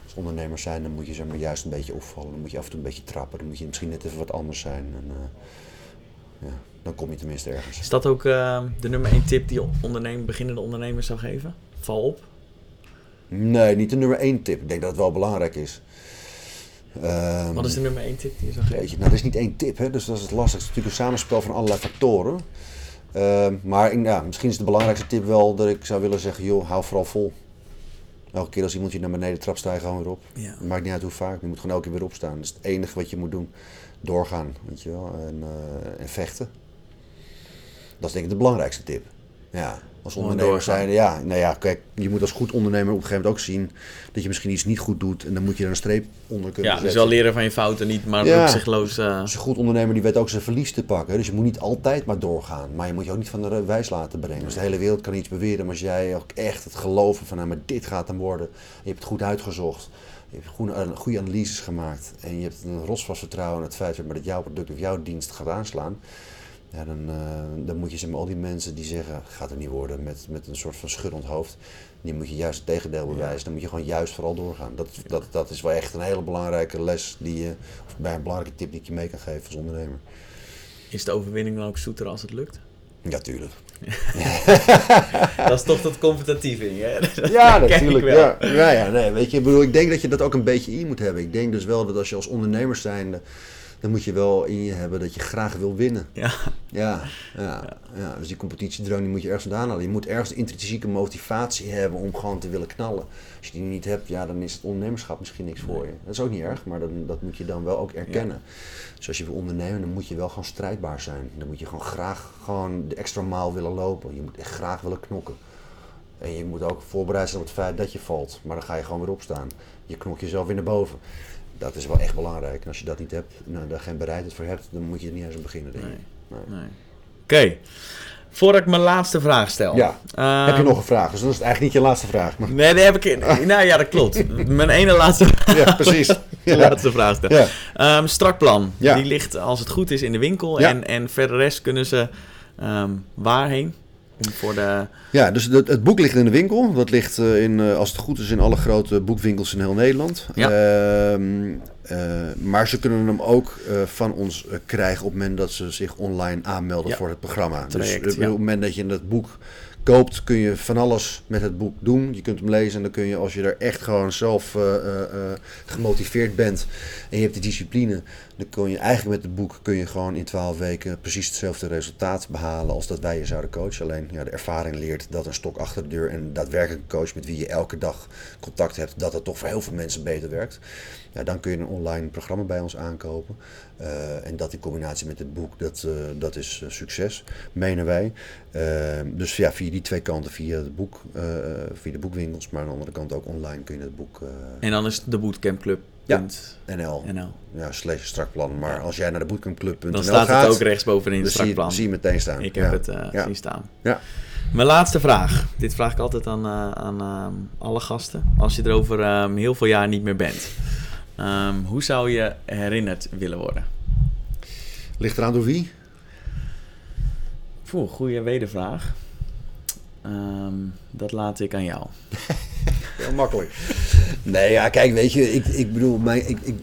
Als ondernemer zijn, dan moet je zeg maar, juist een beetje opvallen. Dan moet je af en toe een beetje trappen. Dan moet je misschien net even wat anders zijn. En, uh, ja, dan kom je tenminste ergens. Is dat ook uh, de nummer 1 tip die ondernemer, beginnende ondernemers zou geven? Val op. Nee, niet de nummer 1 tip. Ik denk dat het wel belangrijk is. Um, Wat is de nummer 1 tip die je zou geven? Nou, dat is niet één tip, hè, dus dat is het lastigste. Het is natuurlijk een samenspel van allerlei factoren. Uh, maar ja, misschien is de belangrijkste tip wel dat ik zou willen zeggen: joh, hou vooral vol. Elke keer als iemand je naar beneden trapt, sta je gewoon weer op. Ja. Maakt niet uit hoe vaak, je moet gewoon elke keer weer opstaan. Dat is het enige wat je moet doen. Doorgaan, weet je wel, en, uh, en vechten. Dat is denk ik de belangrijkste tip. Ja. Als ondernemer zijn, ja, nou ja, kijk, je moet als goed ondernemer op een gegeven moment ook zien dat je misschien iets niet goed doet en dan moet je er een streep onder kunnen ja, zetten. Ja, dus wel leren van je fouten niet, maar ja, zichtloos... Uh... Als een goed ondernemer die weet ook zijn verlies te pakken, dus je moet niet altijd maar doorgaan, maar je moet je ook niet van de wijs laten brengen. Dus de hele wereld kan iets beweren, maar als jij ook echt het geloven van, nou, maar dit gaat hem worden, je hebt het goed uitgezocht, je hebt goede, goede analyses gemaakt en je hebt een rotsvast vertrouwen in het feit dat jouw product of jouw dienst gaat aanslaan, ja, dan, uh, dan moet je zeg maar, al die mensen die zeggen, gaat er niet worden, met, met een soort van schuddend hoofd, die moet je juist het tegendeel bewijzen. Dan moet je gewoon juist vooral doorgaan. Dat, dat, dat is wel echt een hele belangrijke les, die je, of bij een belangrijke tip die ik je mee kan geven als ondernemer. Is de overwinning dan ook zoeter als het lukt? Ja, tuurlijk. dat is toch dat competitieve in je. ja, natuurlijk. Ja. Ja, ja, nee, weet je, ik bedoel, ik denk dat je dat ook een beetje in moet hebben. Ik denk dus wel dat als je als ondernemer zijnde dan moet je wel in je hebben dat je graag wil winnen. Ja. Ja, ja, ja. dus die competitiedroom die moet je ergens vandaan halen. Je moet ergens intrinsieke motivatie hebben om gewoon te willen knallen. Als je die niet hebt, ja, dan is het ondernemerschap misschien niks voor je. Dat is ook niet erg, maar dan, dat moet je dan wel ook erkennen. Dus als je wil ondernemen, dan moet je wel gewoon strijdbaar zijn. Dan moet je gewoon graag gewoon de extra maal willen lopen. Je moet echt graag willen knokken. En je moet ook voorbereid zijn op het feit dat je valt. Maar dan ga je gewoon weer opstaan. Je knok jezelf weer naar boven dat is wel echt belangrijk. En als je dat niet hebt, nou, daar geen bereidheid voor hebt, dan moet je er niet eens aan beginnen. Denk ik. Nee. nee. Oké. Voordat ik mijn laatste vraag stel. Ja. heb je ehm, nog een vraag? Dus dat is eigenlijk niet je laatste vraag. Maar... Nee, die heb ik. Nou ja, dat klopt. Mijn ene laatste vraag. Ja, precies. laatste vraag stellen. Ja. Um, strak plan. Ja. Die ligt, als het goed is, in de winkel. En, en verder rest kunnen ze um, waarheen? Voor de... Ja, dus het, het, boek ligt in de winkel. Dat ligt uh, in, uh, als het goed is in alle grote boekwinkels in heel Nederland. Ja. Uh, maar ze kunnen hem ook van ons krijgen op het moment dat ze zich online aanmelden voor het programma. dus op het moment dat je het boek koopt, kun je van alles met het boek doen. Je kunt hem lezen en dan kun je, als je er echt gewoon zelf gemotiveerd bent en je hebt de discipline, dan kun je eigenlijk met het boek kun je gewoon in twaalf weken precies hetzelfde resultaat behalen als dat wij je zouden coachen. Alleen ja, de ervaring leert dat een stok achter de deur en daadwerkelijk een coach met wie je elke dag contact hebt, dat het toch voor heel veel mensen beter werkt. Ja, dan kun je een online programma bij ons aankopen. Uh, en dat in combinatie met het boek, dat, uh, dat is uh, succes, menen wij. dus ja, via die twee kanten, via het boek, via de boekwinkels, maar aan de andere kant ook online kun je het boek... en dan is de Bootcamp Club. Ja, NL. NL. Ja, slash strakplan. Maar als jij naar de bootcampclub.nl gaat... Dan staat het ook rechtsbovenin in de strakplan. Zie je meteen staan. Ik heb het ja. zien staan. Ja. Mijn laatste vraag. Dit vraag ik altijd aan, aan alle gasten. Als je er over um, heel veel jaar niet meer bent. Um, hoe zou je herinnerd willen worden? Ligt eraan door wie? Poeh, goede wedervraag. Um, dat laat ik aan jou. Heel makkelijk. Nee, ja, kijk, weet je, ik, ik bedoel, mijn, ik, ik,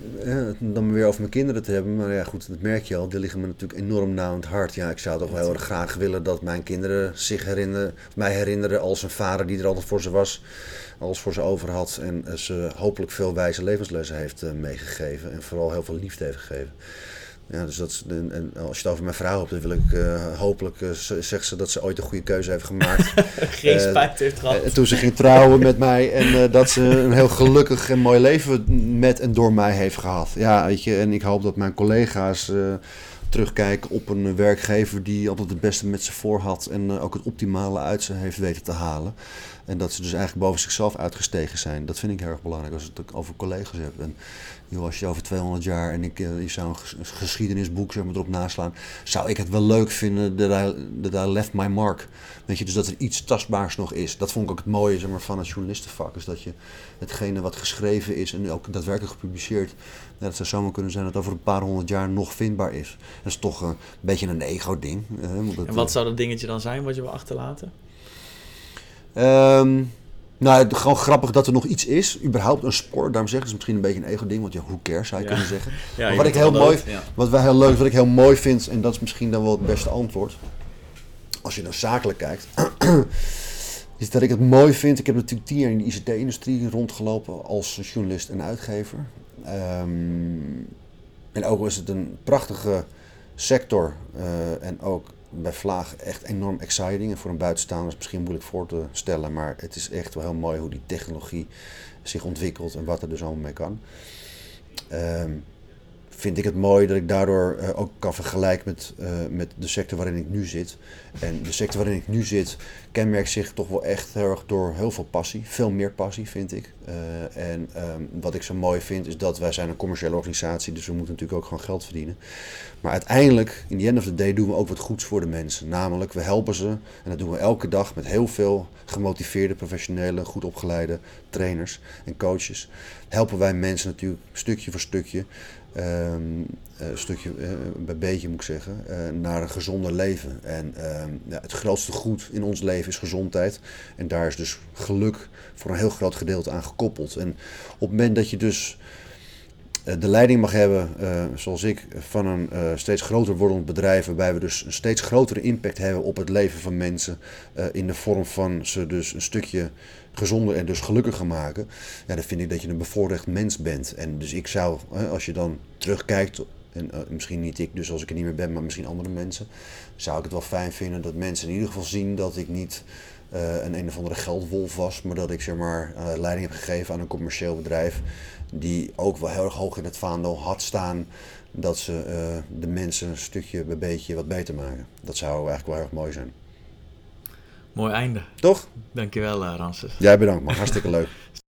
dan weer over mijn kinderen te hebben. Maar ja, goed, dat merk je al. Die liggen me natuurlijk enorm nauw aan het hart. Ja, ik zou toch wel heel erg graag willen dat mijn kinderen zich herinneren, mij herinneren als een vader die er altijd voor ze was alles voor ze over had. En ze hopelijk veel wijze levenslessen heeft uh, meegegeven. En vooral heel veel liefde heeft gegeven. Ja, dus dat, en, en als je het over mijn vrouw hebt, dan wil ik uh, hopelijk uh, zegt ze dat ze ooit een goede keuze heeft gemaakt. Geen spijt heeft gehad. toen ze ging trouwen met mij en dat ze een heel gelukkig en mooi leven met en door mij heeft gehad. Ja, weet je, en ik hoop dat mijn collega's terugkijken op een werkgever die altijd het beste met ze voor had en ook het optimale uit ze heeft weten te halen. En dat ze dus eigenlijk boven zichzelf uitgestegen zijn. Dat vind ik heel erg belangrijk als je het over collega's hebt. En joh, als je over 200 jaar en ik, uh, je zou een geschiedenisboek zeg maar, erop naslaan, zou ik het wel leuk vinden dat I left my mark. Weet je, dus dat er iets tastbaars nog is. Dat vond ik ook het mooie zeg maar, van het journalistenvak. Is dat je hetgene wat geschreven is en ook daadwerkelijk gepubliceerd, dat zou zomaar kunnen zijn dat over een paar honderd jaar nog vindbaar is. Dat is toch een beetje een ego-ding. en wat zou dat dingetje dan zijn wat je wil achterlaten? Um, nou, gewoon grappig dat er nog iets is. Überhaupt een sport. Daarom zeggen ze misschien een beetje een ego-ding. Want ja, hoe cares zou je kunnen zeggen. Ja, wat ik heel mooi, wat wij heel leuk, wat ik heel mooi vind, en dat is misschien dan wel het beste antwoord. Als je naar zakelijk kijkt. is dat ik het mooi vind. Ik heb natuurlijk tien jaar in de ICT-industrie rondgelopen als journalist en uitgever. Um, en ook is het een prachtige sector. Uh, en ook bij Vlaag echt enorm exciting. En voor een buitenstaander is het misschien moeilijk voor te stellen. Maar het is echt wel heel mooi hoe die technologie zich ontwikkelt en wat er dus allemaal mee kan. Um, vind ik het mooi dat ik daardoor uh, ook kan vergelijken met, uh, met de sector waarin ik nu zit. En de sector waarin ik nu zit kenmerkt zich toch wel echt heel erg door heel veel passie. Veel meer passie, vind ik. Uh, en um, wat ik zo mooi vind, is dat wij zijn een commerciële organisatie, dus we moeten natuurlijk ook gewoon geld verdienen. Maar uiteindelijk, in the end of the day, doen we ook wat goeds voor de mensen. Namelijk, we helpen ze, en dat doen we elke dag met heel veel gemotiveerde, professionele, goed opgeleide trainers en coaches. Helpen wij mensen natuurlijk stukje voor stukje Een stukje uh, bij beetje moet ik zeggen, uh, naar een gezonder leven. En um, ja, het grootste goed in ons leven is gezondheid. En daar is dus geluk voor een heel groot gedeelte aan gekoppeld. En op het moment dat je dus de leiding mag hebben, zoals ik, van een steeds groter wordend bedrijf, waarbij we dus een steeds grotere impact hebben op het leven van mensen in de vorm van ze dus een stukje gezonder en dus gelukkiger maken, ja, dan vind ik dat je een bevoorrecht mens bent. En dus ik zou, als je dan terugkijkt, en misschien niet ik, dus als ik er niet meer ben, maar misschien andere mensen, zou ik het wel fijn vinden dat mensen in ieder geval zien dat ik niet uh, een een of andere geldwolf was, maar dat ik zeg maar uh, leiding heb gegeven aan een commercieel bedrijf die ook wel heel erg hoog in het vaandel had staan dat ze de mensen een stukje een beetje wat beter maken. Dat zou eigenlijk wel erg mooi zijn. Mooi einde. Toch? Dankjewel, uh, Ramses. Jij bedankt, man. Hartstikke leuk.